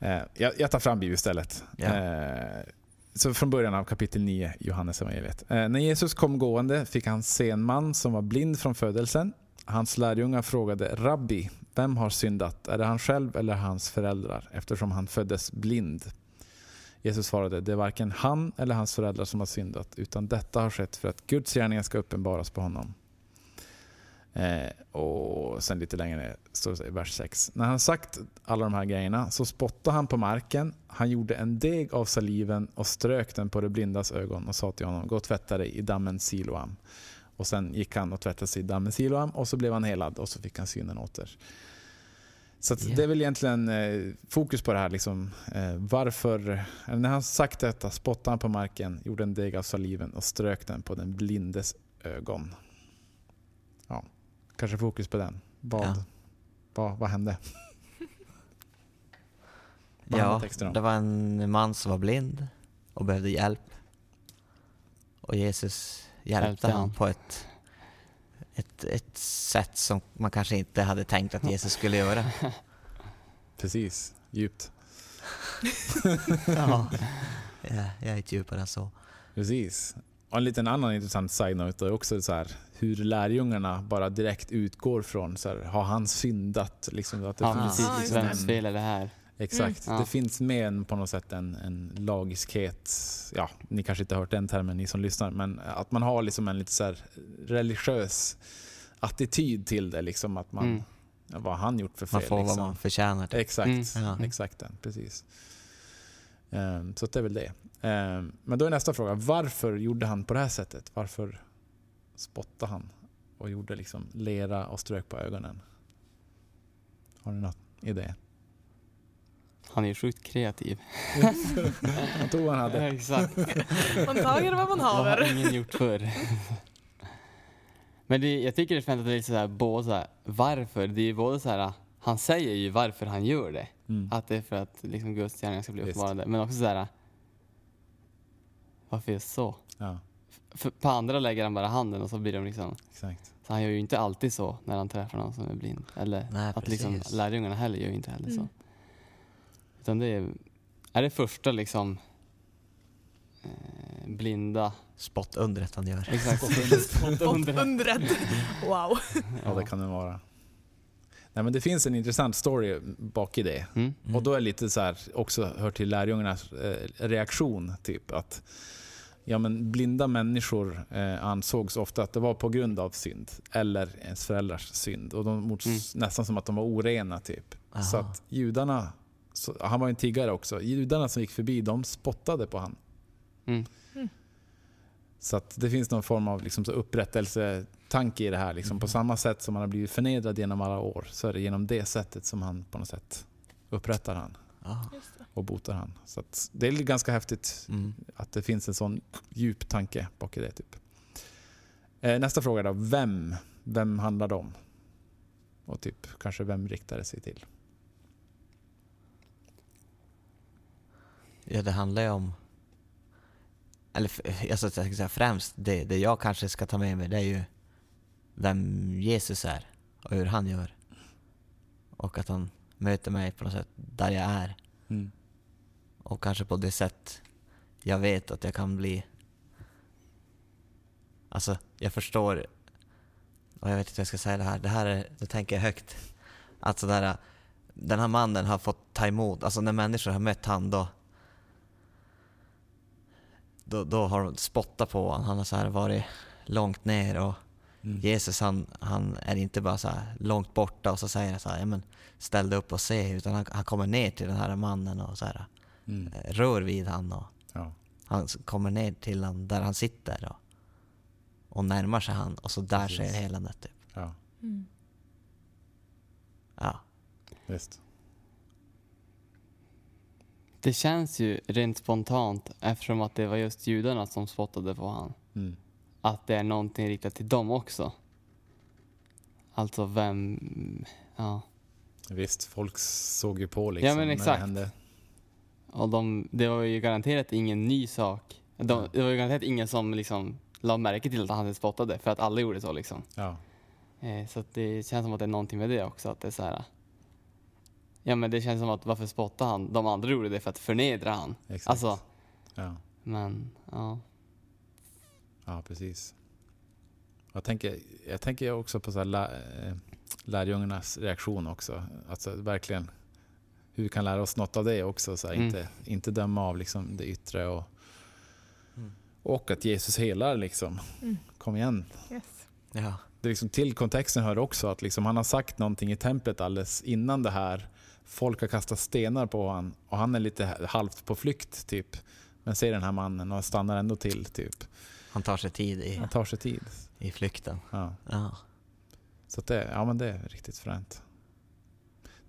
D: eh, jag, jag tar fram bibelstället.
C: Ja.
D: Eh, så från början av kapitel 9, Johannes evangeliet. När Jesus kom gående fick han se en man som var blind från födelsen. Hans lärjungar frågade Rabbi, vem har syndat? Är det han själv eller hans föräldrar? Eftersom han föddes blind. Jesus svarade, det är varken han eller hans föräldrar som har syndat, utan detta har skett för att Guds gärningar ska uppenbaras på honom. Eh, och sen lite längre ner står det i vers 6. När han sagt alla de här grejerna så spottade han på marken. Han gjorde en deg av saliven och strök den på det blindas ögon och sa till honom, gå och tvätta dig i dammen Siloam. Och sen gick han och tvättade sig i dammen Siloam och så blev han helad och så fick han synen åter. Så
C: Ja.
D: det är väl egentligen eh, fokus på det här. Liksom, eh, varför, eh, när han sagt detta spottade han på marken, gjorde en deg av saliven och strök den på den blindes ögon. Kanske fokus på den. Vad,
C: Ja.
D: vad, vad hände? Vad
C: Ja, det var en man som var blind och behövde hjälp. Och Jesus hjälpte
A: Hjälpte
C: honom
A: han.
C: på ett, ett, ett sätt som man kanske inte hade tänkt att Jesus skulle göra.
D: Precis, djupt.
C: Ja. Ja, jag är inte djupare än så.
D: Precis. Och en liten annan intressant side-note är också så här, hur lärjungarna bara direkt utgår från, så här, har han syndat? Liksom, att det
A: Ja,
D: finns
A: precis.
B: Just
A: Vems
D: en-
A: fel är det här?
D: Exakt.
A: Mm.
D: Det
A: Ja.
D: finns med en, på något sätt en, en lagiskhet. Ja, ni kanske inte har hört den termen, ni som lyssnar. Men att man har liksom en lite så här religiös attityd till det. Liksom att man,
A: Mm.
D: vad har han gjort för fel?
C: Man får
D: liksom.
C: vad man förtjänar. Typ.
D: Exakt,
A: Mm.
C: Ja.
D: exakt den, precis. Ehm, så att det är väl det. Ehm, men då är nästa fråga, varför gjorde han på det här sättet? Varför spottade han och gjorde liksom lera och strök på ögonen? Har ni något idé?
A: Han är ju sjukt kreativ.
D: Jag tror han hade.
A: Exakt.
B: Man tager vad man
A: Vad har
B: haver.
A: ingen gjort förr? Men det, jag tycker det är spännande att det är lite sådär, både varför? Det är ju både såhär, han säger ju varför han gör det.
D: Mm.
A: Att det är för att liksom Guds gärningar ska bli uppenbarade. Men också såhär, varför just så?
D: Ja,
A: För på andra lägger han bara handen och så blir de liksom,
D: exakt.
A: så han gör ju inte alltid så när han träffar någon som är blind. Eller
C: Nej,
A: att liksom lärjungarna heller gör ju inte heller så.
B: Mm.
A: Utan det är, är det första liksom eh, blinda
C: Spottundret han gör.
A: Exakt. Spottundret.
B: Undret. Wow.
D: Ja, det kan det vara. Nej, men det finns en intressant story bak i det.
A: Mm.
C: Mm.
D: Och då är lite så här, också hör till lärjungarnas eh, reaktion. Typ att ja, men blinda människor eh, ansågs ofta att det var på grund av synd. Eller ens föräldrars synd. Och de mots,
A: Mm.
D: nästan som att de var orena. typ.
C: Aha.
D: Så att judarna, så, han var ju en tiggare också. Judarna som gick förbi, de spottade på han.
A: Mm.
D: Så att det finns någon form av liksom upprättelsetanke i det här. Liksom. På samma sätt som han har blivit förnedrad genom alla år så är det genom det sättet som han på något sätt upprättar han
B: det.
D: Och botar han. Så att det är ganska häftigt
C: Mm.
D: att det finns en sån djup tanke bak i det. Typ. Eh, nästa fråga då. Vem? Vem handlar det om? Och typ kanske vem riktar det sig till?
C: Ja, det handlar ju om... Eller f- jag ska säga främst, det, det jag kanske ska ta med mig det är ju vem Jesus är och hur han gör. Och att han möter mig på något sätt där jag är. Och kanske på det sätt jag vet att jag kan bli... Alltså, jag förstår... Och jag vet inte hur jag ska säga det här. Det här är, det tänker jag högt. Att sådär, den här mannen har fått ta emot, alltså när människor har mött han då då, då har de spottat på honom. Han har så här varit långt ner och
D: Mm.
C: Jesus han, han är inte bara så här långt borta och så säger han så här, ja, men ställ dig upp och se, utan han, han kommer ner till den här mannen och så här,
D: Mm.
C: eh, rör vid han och
D: Ja.
C: han kommer ner till han där han sitter och, och närmar sig han och så där
D: Precis.
C: sker helandet. Typ.
D: ja,
B: Mm.
C: Ja.
D: visst.
A: Det känns ju rent spontant, eftersom att det var just judarna som spottade på han,
D: Mm.
A: Att det är någonting riktat till dem också. Alltså vem... Ja.
D: Visst, folk såg ju på liksom
A: Ja, men
D: när
A: exakt.
D: det hände.
A: Och de, det var ju garanterat ingen ny sak. De, det var ju garanterat ingen som liksom la märke till att han hade spottade, för att alla gjorde så liksom.
D: Ja,
A: Eh, så det känns som att det är någonting med det också, att det är så här. Ja men det känns som att varför spottar han? De andra gjorde det för att förnedra han.
D: exakt.
A: Alltså,
D: Ja.
A: men ja.
D: Ja, precis. Jag tänker, jag tänker också på så här lä, eh, lärjungarnas reaktion också. Alltså verkligen, hur vi kan lära oss något av det också. Så här,
A: Mm.
D: inte, inte döma av liksom det yttre och,
C: Mm.
D: och att Jesus helar liksom.
B: Mm.
D: Kom igen.
B: Yes.
C: Ja.
D: Det är liksom, till kontexten hör också att liksom, han har sagt någonting i templet alldeles innan det här. Folk har kastat stenar på honom och han är lite halvt på flykt typ. Men ser den här mannen och stannar ändå till typ.
C: Han tar sig tid i,
D: Han tar sig tid.
C: i flykten.
D: Ja.
C: Ja.
D: Så att det, ja, men det är riktigt fränt.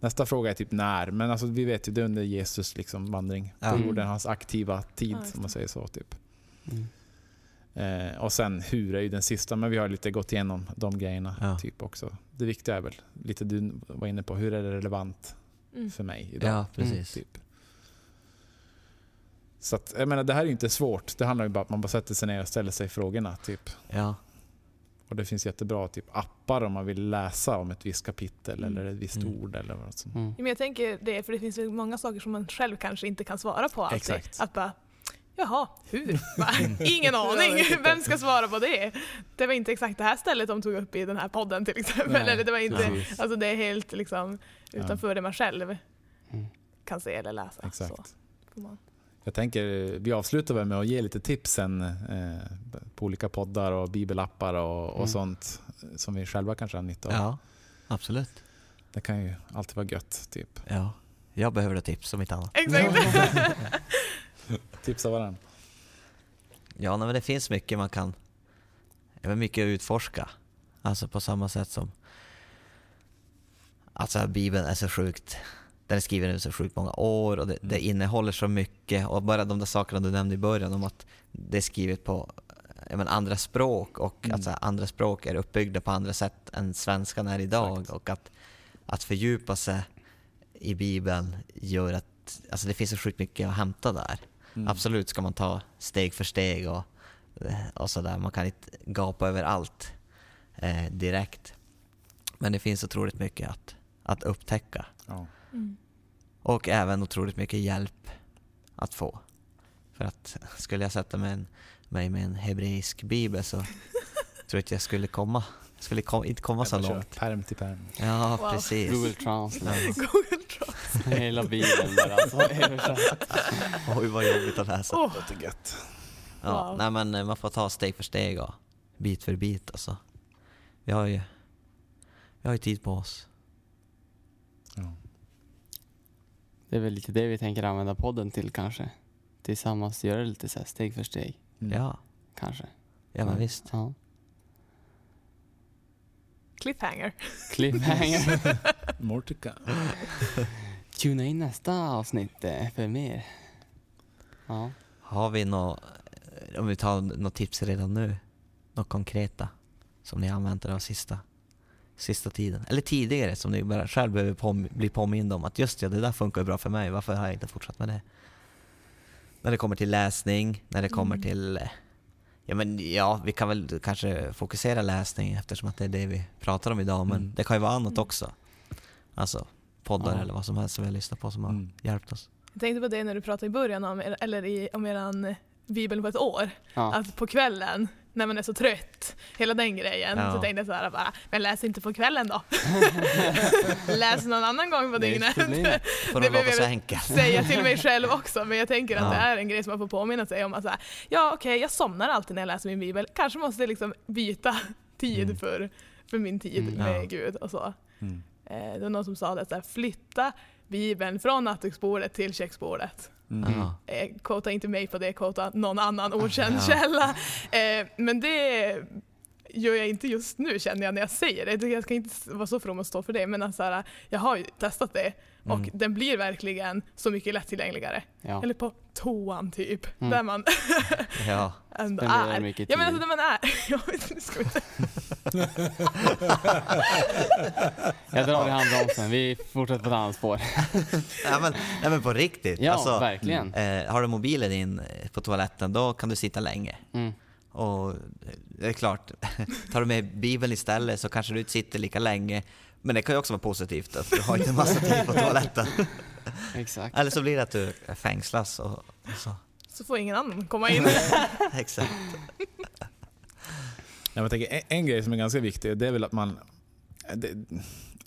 D: Nästa fråga är typ när, men alltså, vi vet ju det är under Jesus liksom vandring på
C: Ja.
D: jorden, hans aktiva tid
B: Ja,
D: om man säger så. Typ.
A: Mm.
D: Eh, och sen hur är ju den sista, men vi har lite gått igenom de grejerna
C: Ja.
D: typ också. Det viktiga är väl, lite du var inne på, hur är det relevant
B: Mm.
D: för mig idag?
C: ja, precis.
D: Typ. Så att, jag menar, det här är ju inte svårt. Det handlar ju bara om att man bara sätter sig ner och ställer sig frågorna. Typ.
C: Ja.
D: Och det finns jättebra typ, appar om man vill läsa om ett visst kapitel
B: Mm.
D: eller ett visst
C: Mm.
D: ord. Eller vad som.
A: Mm.
B: Ja, Men jag tänker det, för det finns ju många saker som man själv kanske inte kan svara på alltid.
D: Exakt.
B: Att bara, jaha, hur? Ingen aning, vem ska svara på det? Det var inte exakt det här stället de tog upp i den här podden till exempel.
D: Nej,
B: Eller det var inte,
D: precis.
B: alltså det är helt liksom utanför det man själv
A: Mm.
B: kan se eller läsa. Så
D: Exakt.
B: får man.
D: Jag tänker, vi avslutar väl med att ge lite tips sen eh, på olika poddar och bibelappar och, och
A: Mm.
D: sånt eh, som vi själva kanske har nytta av.
C: Ja, absolut.
D: Det kan ju alltid vara gött. Typ.
C: Ja. Jag behöver ett tips om inte annat.
B: Exakt.
D: Tipsa varandra.
C: Ja, nej, men det finns mycket man kan... Mycket att utforska. Alltså på samma sätt som... Alltså Bibeln är så sjukt... Den är skriven i så sjukt många år och det, det
D: Mm.
C: innehåller så mycket. Och bara de där sakerna du nämnde i början om att det är skrivet på jag menar, andra språk och
D: Mm.
C: att så här, andra språk är uppbyggda på andra sätt än svenskan är idag.
D: Exakt.
C: Och att, att fördjupa sig i Bibeln gör att alltså det finns så sjukt mycket att hämta där.
D: Mm.
C: Absolut ska man ta steg för steg och, och sådär. Man kan inte gapa över allt eh, direkt. Men det finns otroligt mycket att, att upptäcka.
D: Ja.
B: Mm.
C: Och även otroligt mycket hjälp att få. För att skulle jag sätta mig, en, mig med en hebreisk bibel så tror jag inte jag skulle komma. Jag skulle kom, inte komma så långt.
D: Perm till perm.
C: Ja,
B: Wow.
C: precis.
A: Google Translate.
B: Google Translate.
A: Hela bilen bara alltså, översatt.
C: Oj vad jobbigt att läsa.
B: Åh,
D: Låter gött.
C: Ja,
B: Wow.
C: nej men eh, man får ta steg för steg och bit för bit alltså. Vi har ju, vi har ju tid på oss.
D: Ja.
A: Det är väl lite det vi tänker använda podden till kanske. Tillsammans göra det lite så här steg för steg.
D: Mm.
C: Ja,
A: Kanske.
C: ja men visst.
A: Ja.
B: cliffhanger.
A: Cliffhanger.
D: More to come.
A: Tuna in nästa avsnitt eh, för mer. Ja.
C: Har vi nå om vi tar något tips redan nu, något konkreta som ni använt er av sista, sista tiden? Eller tidigare som ni bara själv behöver påm- bli påmind om att just ja, det där funkar bra för mig, varför har jag inte fortsatt med det? När det kommer till läsning, när det kommer
B: Mm.
C: till eh, Ja men ja, vi kan väl kanske fokusera läsning eftersom att det är det vi pratar om idag, men
D: Mm.
C: det kan ju vara annat
B: Mm.
C: också. Alltså poddar
A: Ja.
C: eller vad som helst som vi har lyssnat på som har
D: Mm.
C: hjälpt oss.
B: Jag tänkte på det när du pratade i början om, er- eller i, om eran eh, bibel på ett år.
A: Ja.
B: Att på kvällen, när man är så trött, hela den grejen,
C: Ja.
B: så tänkte jag så här bara, men läs inte på kvällen då. läs någon annan gång på dygnet. Det behöver jag säga till mig själv också, men jag tänker att
C: Ja.
B: det är en grej som man får påminna sig om. Att så här, ja, okej, jag somnar alltid när jag läser min bibel. Kanske måste jag liksom byta tid
D: Mm.
B: för, för min tid
A: Mm.
B: med
C: Ja.
B: Gud och så.
D: Mm.
B: Eh, det var någon som sa det, så här, flytta bibeln från nattduksbordet till köksbordet.
D: Mm.
B: Eh, quota inte mig på det, quota någon annan okänd källa. Eh, men det gör jag inte just nu känner jag när jag säger det. Jag ska inte vara så from att stå för det, men alltså, här, jag har ju testat det och
C: Mm.
B: den blir verkligen så mycket lättillgängligare.
A: Ja.
B: Eller på toan typ,
A: Mm.
B: där man
C: Ja.
B: ändå är.
A: mycket
B: Ja men
A: tid.
B: alltså när man är... Jag vet, nu ska vi inte...
A: Jag drar i handbromsen. Vi fortsätter på ett annat spår.
C: ja, men, nej, men på riktigt.
A: Ja,
C: alltså,
A: verkligen.
C: eh, har du mobilen in eh, på toaletten, då kan du sitta länge.
A: Mm.
C: Och eh, det är klart, tar du med bibeln istället så kanske du inte sitter lika länge. Men det kan ju också vara positivt att du har inte en massa tid på toaletten.
A: Exakt.
C: Eller så blir det att du fängslas och, och så.
B: Så får ingen annan komma in.
C: Exakt.
D: Jag tänker, en, en grej som är ganska viktig, det är väl att man... Det,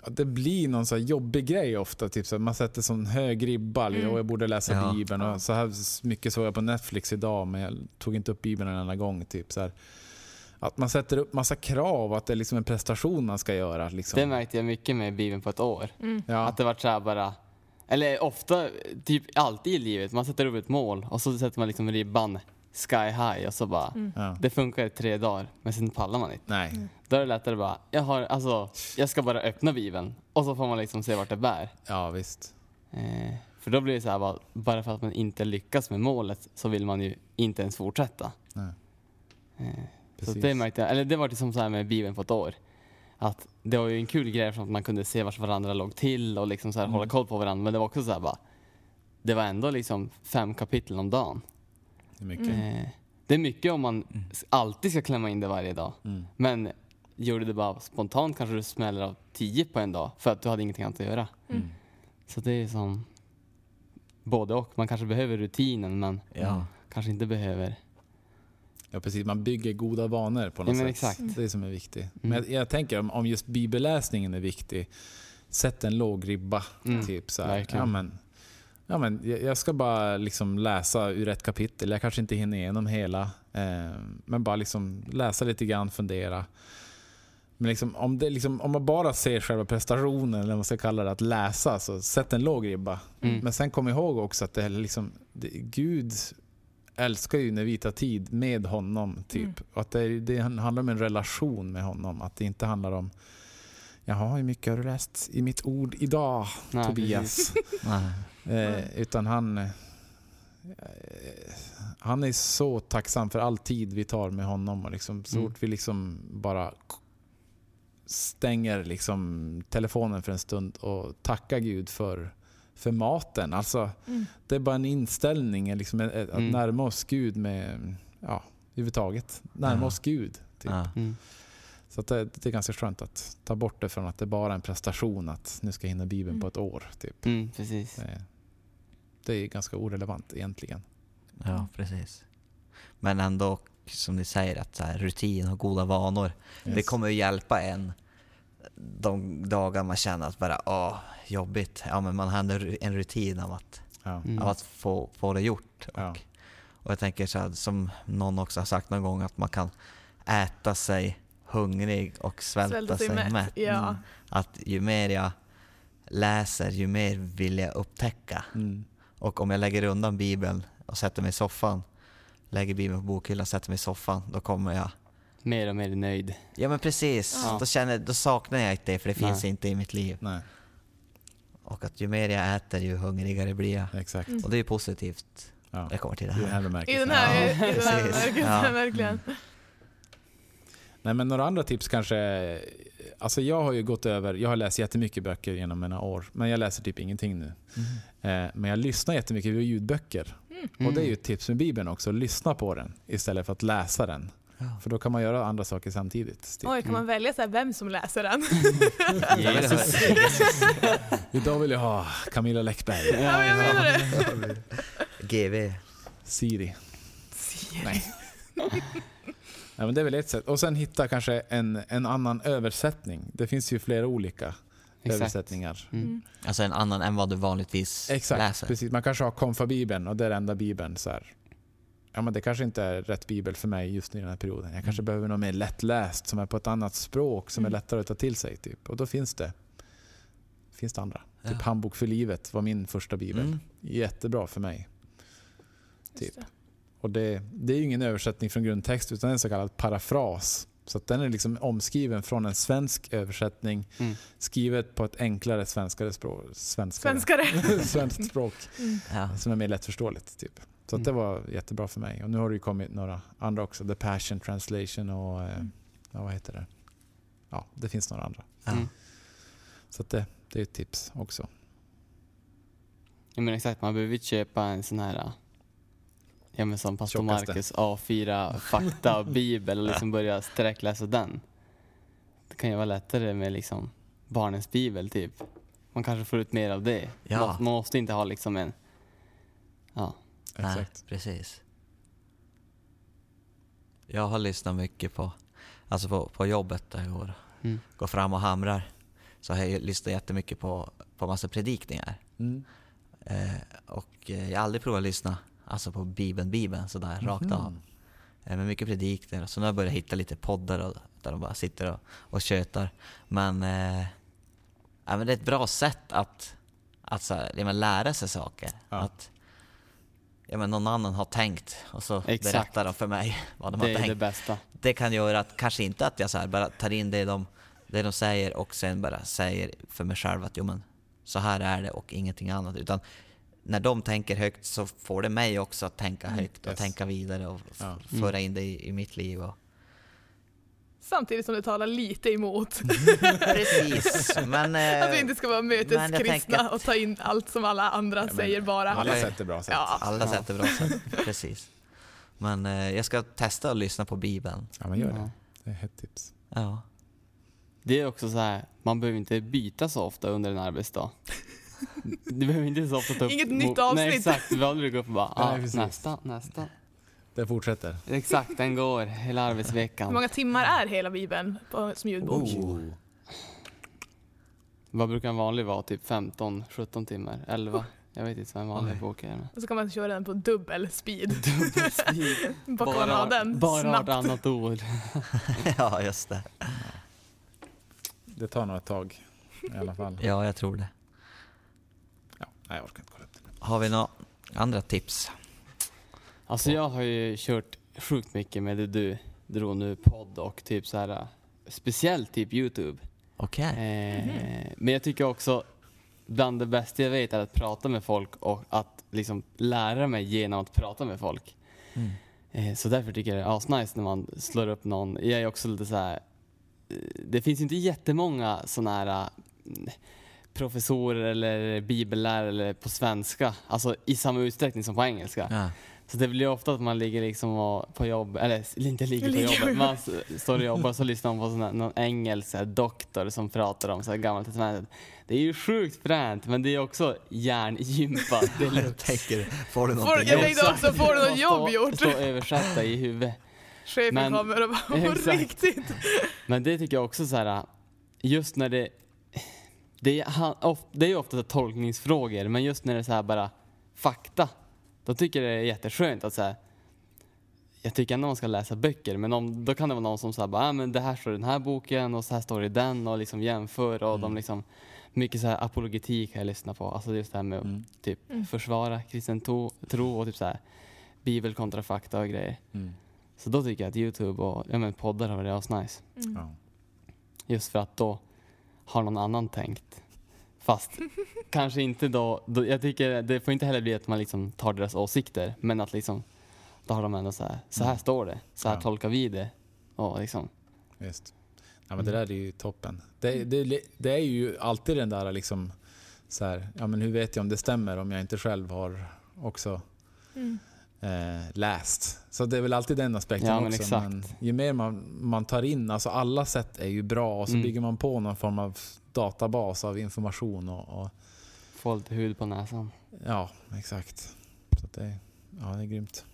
D: det blir någon så här jobbig grej ofta. Typ så att man sätter sån hög ribba.
B: Mm.
D: Och jag borde läsa
C: Ja.
D: Bibeln. Och så här mycket såg jag på Netflix idag, men jag tog inte upp Bibeln en enda gång. Typ så här. Att man sätter upp massa krav, att det är liksom en prestation man ska göra. Liksom.
A: Det märkte jag mycket med Bibeln på ett år.
B: Mm.
D: ja.
A: Att det var så här bara, eller ofta, typ alltid i livet, man sätter upp ett mål och så sätter man liksom ribban sky high och så bara,
B: Mm.
A: det funkar i tre dagar, men sen pallar man inte.
D: Nej.
A: Då är det lättare bara, jag har, alltså, jag ska bara öppna Bibeln och så får man liksom se vart det bär.
D: Ja, visst.
A: Eh, för då blir det så här bara, bara för att man inte lyckas med målet så vill man ju inte ens fortsätta.
D: Nej.
A: Eh, så det märkte jag, eller det var liksom så här med Bibeln på ett år. Att det var ju en kul grej för att man kunde se vart varandra låg till och liksom så här
D: Mm.
A: hålla koll på varandra. Men det var också så här bara, det var ändå liksom fem kapitel om dagen.
D: Det är mycket.
B: Mm.
A: Eh, det är mycket om man s- alltid ska klämma in det varje dag.
D: Mm.
A: Men gjorde det bara spontant kanske du smäller av tio på en dag för att du hade ingenting annat att göra.
D: Mm.
A: Så det är som både och. Man kanske behöver rutinen men
C: Ja.
A: kanske inte behöver.
D: Ja, precis. Man bygger goda vanor på något
A: Ja, men
D: sätt.
A: exakt.
D: Det är det som är viktigt.
A: Mm.
D: Men jag, jag tänker om, om just bibelläsningen är viktig, sätt en låg ribba.
A: Mm.
D: Typ så här.
A: verkligen.
D: Ja, men, Ja, men jag, ska bara liksom läsa ur ett kapitel. Jag kanske inte hinner igenom hela. Eh, men bara liksom läsa lite grann, fundera. Men liksom, om, liksom, om man bara ser själva prestationen, eller vad man ska kalla det, att läsa, så sätt en låg ribba.
A: Mm.
D: Men sen kom ihåg också att det är liksom, det, Gud älskar ju när vi tar tid med honom. typ.
B: Mm.
D: Att det, det handlar om en relation med honom. Att det inte handlar om Jaha, hur mycket har du läst i mitt ord idag,
A: Nej,
D: Tobias? Eh, utan han, eh, han är så tacksam för all tid vi tar med honom. Och liksom, så
A: Mm.
D: fort vi liksom bara stänger liksom telefonen för en stund och tackar Gud för, för maten. Alltså,
B: Mm.
D: det är bara en inställning, liksom, ett- att
A: Mm.
D: närma oss Gud med, ja, överhuvudtaget. Närma oss Gud. Typ. Så att det, det är ganska skönt att ta bort det från att det bara är en prestation att nu ska jag hinna Bibeln
B: Mm.
D: på ett år. Typ.
A: Mm, precis.
D: Det, det är ganska orelevant egentligen.
C: ja, precis. Men ändå, som ni säger, att så här, rutin och goda vanor, det
D: Yes.
C: kommer ju hjälpa en de dagar man känner att bara, åh, jobbigt. Ja, men man har en rutin av att,
D: Ja.
A: Mm.
C: av att få, få det gjort.
D: Ja.
C: Och, och jag tänker så här, som någon också har sagt någon gång, att man kan äta sig hungrig och svälta, sig, mätt.
B: Ja.
D: Mm.
C: Att ju mer jag läser, ju mer vill jag upptäcka.
D: Mm.
C: Och om jag lägger undan Bibeln och sätter mig i soffan, lägger Bibeln på bokhyllan och sätter mig i soffan, då kommer jag...
A: Mer och mer nöjd.
C: Ja men precis,
A: Ja.
C: då, känner, då saknar jag inte det för det
A: Nej.
C: finns inte i mitt liv.
D: Nej,
C: Och att ju mer jag äter, ju hungrigare blir jag.
D: exakt.
B: Mm.
C: Och det är ju positivt
D: Ja.
C: det kommer till det
D: I den
C: här.
B: I
D: bemärkelsen.
B: den här,
C: Ja,
B: i den här
C: precis.
B: bemärkelsen,
C: Ja.
D: Nej, men några andra tips kanske. Alltså jag har ju gått över, jag har läst jättemycket böcker genom mina år, men jag läser typ ingenting nu.
C: Mm.
D: Eh, men jag lyssnar jättemycket på ljudböcker. Och det är ju ett tips med Bibeln också, lyssna på den istället för att läsa den.
C: Ja.
D: För då kan man göra andra saker samtidigt. Typ.
B: Oj, kan man välja så här vem som läser den?
A: Jesus.
D: Idag vill jag ha Camilla Läckberg,
B: Ja, men jag menar det.
C: GV.
D: Siri. Nej. Nej, men det är väl ett sätt. Och sen hitta kanske en, en annan översättning. Det finns ju flera olika
A: Exakt.
D: översättningar.
A: Mm.
B: Mm.
C: Alltså en annan än vad du vanligtvis
D: Exakt,
C: läser.
D: precis. Man kanske har konfabibeln och det är den enda bibeln. Så här. Ja, men det kanske inte är rätt bibel för mig just nu i den här perioden. Jag kanske
C: Mm.
D: behöver något mer lättläst som är på ett annat språk som
B: Mm.
D: är lättare att ta till sig. Typ. Och då finns det, finns det andra.
C: Ja.
D: Typ Handbok för livet var min första bibel.
C: Mm.
D: Jättebra för mig.
B: Just
D: Typ.
B: Det.
D: Och det, det är ju ingen översättning från grundtext utan en så kallad parafras. Så att den är liksom omskriven från en svensk översättning
A: Mm.
D: skrivet på ett enklare svenskare språk, svenskare,
B: Svenskare.
D: svenskt språk
B: Mm.
D: Som är mer lättförståeligt. Typ. Så att
A: Mm.
D: det var jättebra för mig. Och nu har det ju kommit några andra också. The Passion Translation och eh,
B: Mm.
D: ja, vad heter det? Ja, det finns några andra.
A: Mm.
D: Så att det, det är ett tips också.
A: Ja men exakt, man behöver inte köpa en sån här Ja men som pastor
D: Tjockaste.
A: Marcus A4 fakta och bibel och liksom börja sträckläsa den. Det kan ju vara lättare med liksom barnens bibel typ. Man kanske får ut mer av det.
C: Ja.
A: Man, man måste inte ha liksom en Ja,
C: Nej,
D: Exakt.
C: precis. Jag har lyssnat mycket på, alltså på, på jobbet där jag går,
A: mm.
C: går fram och hamrar. Så har jag lyssnat jättemycket på, på massa predikningar.
D: Mm.
C: Eh, och eh, jag har aldrig provat att lyssna alltså på Bibeln, Bibeln sådär rakt av.
D: Mhm.
C: Eh, men mycket predikningar. Så nu har jag börjat hitta lite poddar och, där de bara sitter och, och tjötar. Men, eh, ja, men det är ett bra sätt att, att så här, lära sig saker.
D: Ja.
C: Att ja, men någon annan har tänkt och så
A: Exakt.
C: berättar de för mig vad de
A: det
C: har
A: är
C: tänkt.
A: det bästa.
C: Det kan göra att kanske inte att jag så här bara tar in det de, det de säger och sen bara säger för mig själv att jo men så här är det och ingenting annat. Utan när de tänker högt så får det mig också att tänka
B: Mm.
C: högt och
D: Yes.
C: tänka vidare och
D: Ja.
C: föra in det i, i mitt liv. Och,
B: Samtidigt som det talar lite emot.
C: Precis, men... eh,
B: Att vi inte ska vara möteskristna
C: att-
B: och ta in allt som alla andra
D: Ja, men
B: säger bara.
D: Alla sätt är bra sätt.
B: Ja.
C: Alla
D: Ja.
C: sätt är bra sätt, precis. Men eh, jag ska testa att lyssna på Bibeln.
D: Ja, men gör det.
A: Ja.
D: Det är ett tips.
C: Ja.
A: Det är också så här, man behöver inte byta så ofta under en arbetsdag. Du behöver inte så ofta ta upp...
B: Inget nytt avsnitt.
A: Nej exakt, du aldrig gå upp och bara ah,
D: Nej,
A: nästa, nästa.
D: Det fortsätter.
A: Exakt, den går hela
B: Hur
A: arbetsveckan.
B: många timmar är hela Bibeln på, som ljudbok?
D: Oh.
A: Vad brukar en vanlig vara? Typ 15, 17 timmar? 11? Jag vet inte vad en vanlig bok är.
B: Och så kan man köra den på dubbel speed.
A: Dubbelstil.
B: Bara man har den
A: bara
B: snabbt.
A: vartannat ord.
C: ja, just det.
D: Det tar nog ett tag i alla fall.
C: Ja, jag tror det.
D: Ja, nej, jag orkar inte kolla upp det.
C: Har vi några andra tips?
A: Alltså jag har ju kört sjukt mycket med det du drog nu, podd och typ så här speciellt typ Youtube.
C: Okej.
A: Eh,
B: Mhm.
A: Men jag tycker också bland det bästa jag vet är att prata med folk och att liksom lära mig genom att prata med folk.
C: Mm.
A: Eh, så därför tycker jag det är asnice när man slår upp någon. Jag är också lite så här. eh, Det finns inte jättemånga sådana här mm, professorer eller bibellärare eller på svenska, alltså i samma utsträckning som på engelska.
C: Ja.
A: Så det blir ju ofta att man ligger liksom på jobb, eller inte ligger på jobbet, man står och jobbar och så lyssnar man på sån här, någon engelsk doktor som pratar om så här gammalt testamentet. Det är ju sjukt fränt men det är också hjärngympat. Det är
C: Jag
A: lite-
C: tänker, får du någonting
B: jag tänkte också, får du något jobb gjort?
A: Stå och översätta i huvudet.
B: Chefen
A: Men-
B: kommer och bara, på riktigt?
A: Men det tycker jag också så här, just när det, det är, han- of- det är ju ofta tolkningsfrågor, men just när det är så här bara fakta, då tycker jag det är jätteskönt att så här, jag tycker ändå man ska läsa böcker, men om, då kan det vara någon som säger bara, ah, men det här står i den här boken och så här står det i den och liksom jämför och de
D: Mm.
A: liksom, mycket så här apologetik kan jag lyssna på, alltså just det här med att
D: Mm.
A: typ
B: Mm.
A: försvara kristen to, tro och typ så här bibel kontra fakta och grejer.
D: Mm.
A: Så då tycker jag att Youtube och ja, men poddar har varit asnice.
B: Mm.
D: Ja.
A: Just för att då har någon annan tänkt. Fast kanske inte då, då, jag tycker det får inte heller bli att man liksom tar deras åsikter, men att liksom, då har de ändå så här, så här
D: Mm.
A: står det, så här
D: Ja.
A: tolkar vi det. Och liksom,
D: Visst. Ja, men det
A: Mm.
D: där är ju toppen. Det, det, det är ju alltid den där liksom, så här, ja men hur vet jag om det stämmer om jag inte själv har också
B: Mm.
D: Eh, läst. Så det är väl alltid den aspekten
A: Ja, men
D: också.
A: exakt.
D: Men ju mer man, man tar in, alltså alla sätt är ju bra och så
A: Mm.
D: bygger man på någon form av databas av information och, och
A: få lite hud på näsan.
D: ja, exakt. Så det, ja, det är grymt.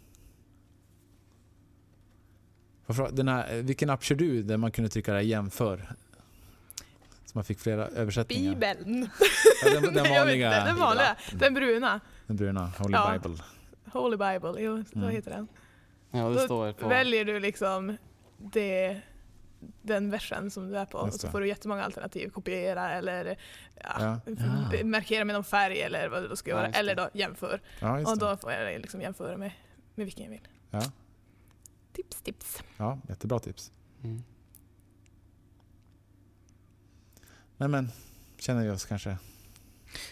D: Den här, vilken app kör du där man kunde trycka där jämför? Så man fick flera översättningar.
B: Bibeln.
D: Ja, den, den vanliga,
B: Den vanliga. Den bruna.
D: den bruna, Holy
B: Ja.
D: Bible.
B: Holy Bible, jo, så
D: Mm.
B: heter den.
A: Ja, det
B: Då
A: står på...
B: väljer du liksom det, den versen som du är på och så får du jättemånga alternativ. Kopiera eller ja,
D: Ja.
C: Ja.
B: markera med någon färg eller vad du ska göra. eller då jämför. Och då får jag liksom jämföra med, med vilken jag vill.
D: Ja.
B: Tips, tips.
D: ja, jättebra tips.
A: Mm.
D: Nej men, känner vi oss kanske?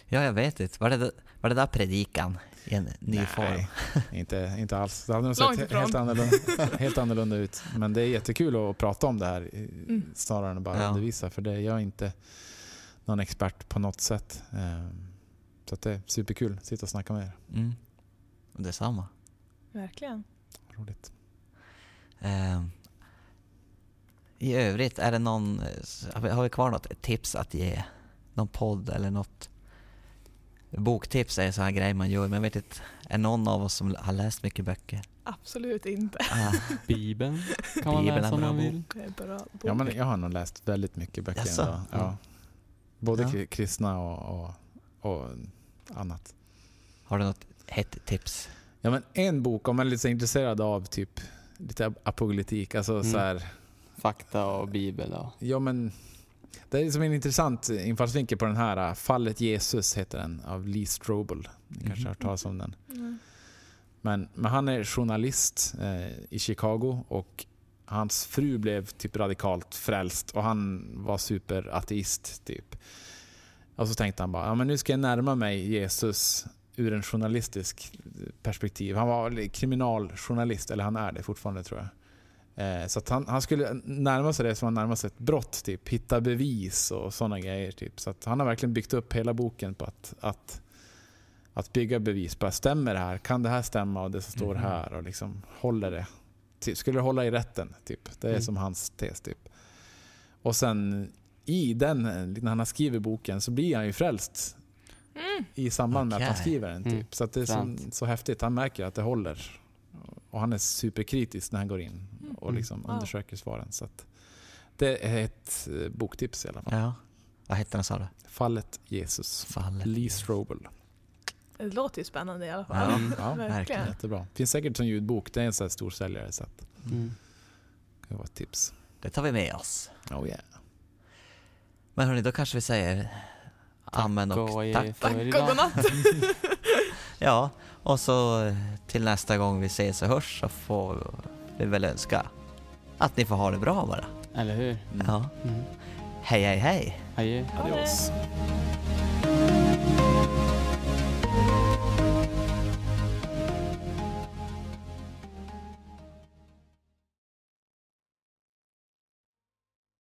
C: Ja, jag vet inte. Var det, var det där predikan i en ny form?
D: inte, inte alls. Det hade nog sett helt annorlunda, helt annorlunda ut. Men det är jättekul att prata om det här
B: Mm.
D: snarare än att bara
C: Ja.
D: undervisa. För det, jag är inte någon expert på något sätt. Ehm, Så att det är superkul att sitta och snacka med er.
C: Mm. Detsamma.
B: Verkligen.
D: Roligt.
C: Ehm, I övrigt, är det någon, har vi, har vi kvar något tips att ge? Någon podd eller något? Boktips är en sån här grej man gör, men jag vet inte, är någon av oss som har läst mycket böcker?
B: Absolut inte.
C: Ah,
A: Bibeln kan man
C: Bibeln
A: läsa om man vill.
D: Ja, men jag har nog läst väldigt mycket böcker
C: Jaså?
D: ändå. Ja.
C: Mm.
D: Både
C: Ja.
D: kri- kristna och, och, och annat.
C: har du något hett tips?
D: Ja, men en bok, om man är lite så intresserad av typ lite ap- apologetik, alltså
A: Mm.
D: så här,
A: Fakta och bibel och...
D: ja men det är som en intressant infallsvinkel på den här, äh, Fallet Jesus heter den, av Lee Strobel. Ni kanske
C: Mhm.
D: har hört talas om den.
B: Mm.
D: Men, men han är journalist eh, i Chicago och hans fru blev typ radikalt frälst och han var superateist typ. Och så tänkte han bara, ja men nu ska jag närma mig Jesus ur en journalistisk perspektiv. Han var kriminaljournalist, eller han är det fortfarande tror jag. Eh, så att han, han skulle närma sig det som han närmar sig ett brott, typ hitta bevis och sådana grejer. Typ. Så att han har verkligen byggt upp hela boken på att, att att bygga bevis. Bara, stämmer det här? Kan det här stämma och det som står
C: Mhm.
D: här? Och liksom håller det? Typ, skulle det hålla i rätten? Typ. Det är
A: Mm.
D: som hans tes. Typ. Och sen i den, när han har skrivit boken så blir han ju frälst
B: Mm.
D: i samband med att han skriver den. Typ.
A: Mm.
D: Så att det är så, så häftigt. Han märker att det håller. Och han är superkritisk när han går in och
A: Mm.
D: liksom
B: Wow.
D: undersöker svaren. Så att det är ett eh, boktips i alla fall.
C: Ja. Vad heter den sa du?
D: Fallet Jesus.
C: Fallet.
D: Lee Strobel.
B: Det låter ju spännande i alla fall.
C: Ja,
D: Ja,
B: verkligen.
D: Jättebra. Finns säkert som ljudbok. Det är en sån här stor säljare så att
A: Mm.
D: det kan vara ett tips.
C: Det tar vi med oss.
D: Oh yeah.
C: Men hörni, då kanske vi säger amen och
A: och
C: tack.
A: för
B: Tack och godnatt.
C: Ja, och så eh, till nästa gång vi ses och hörs så får vi väl önska att ni får ha det bra bara.
A: Eller hur?
C: Ja.
A: Mm.
C: Hej, hej, hej!
A: Adjö.
D: Adios.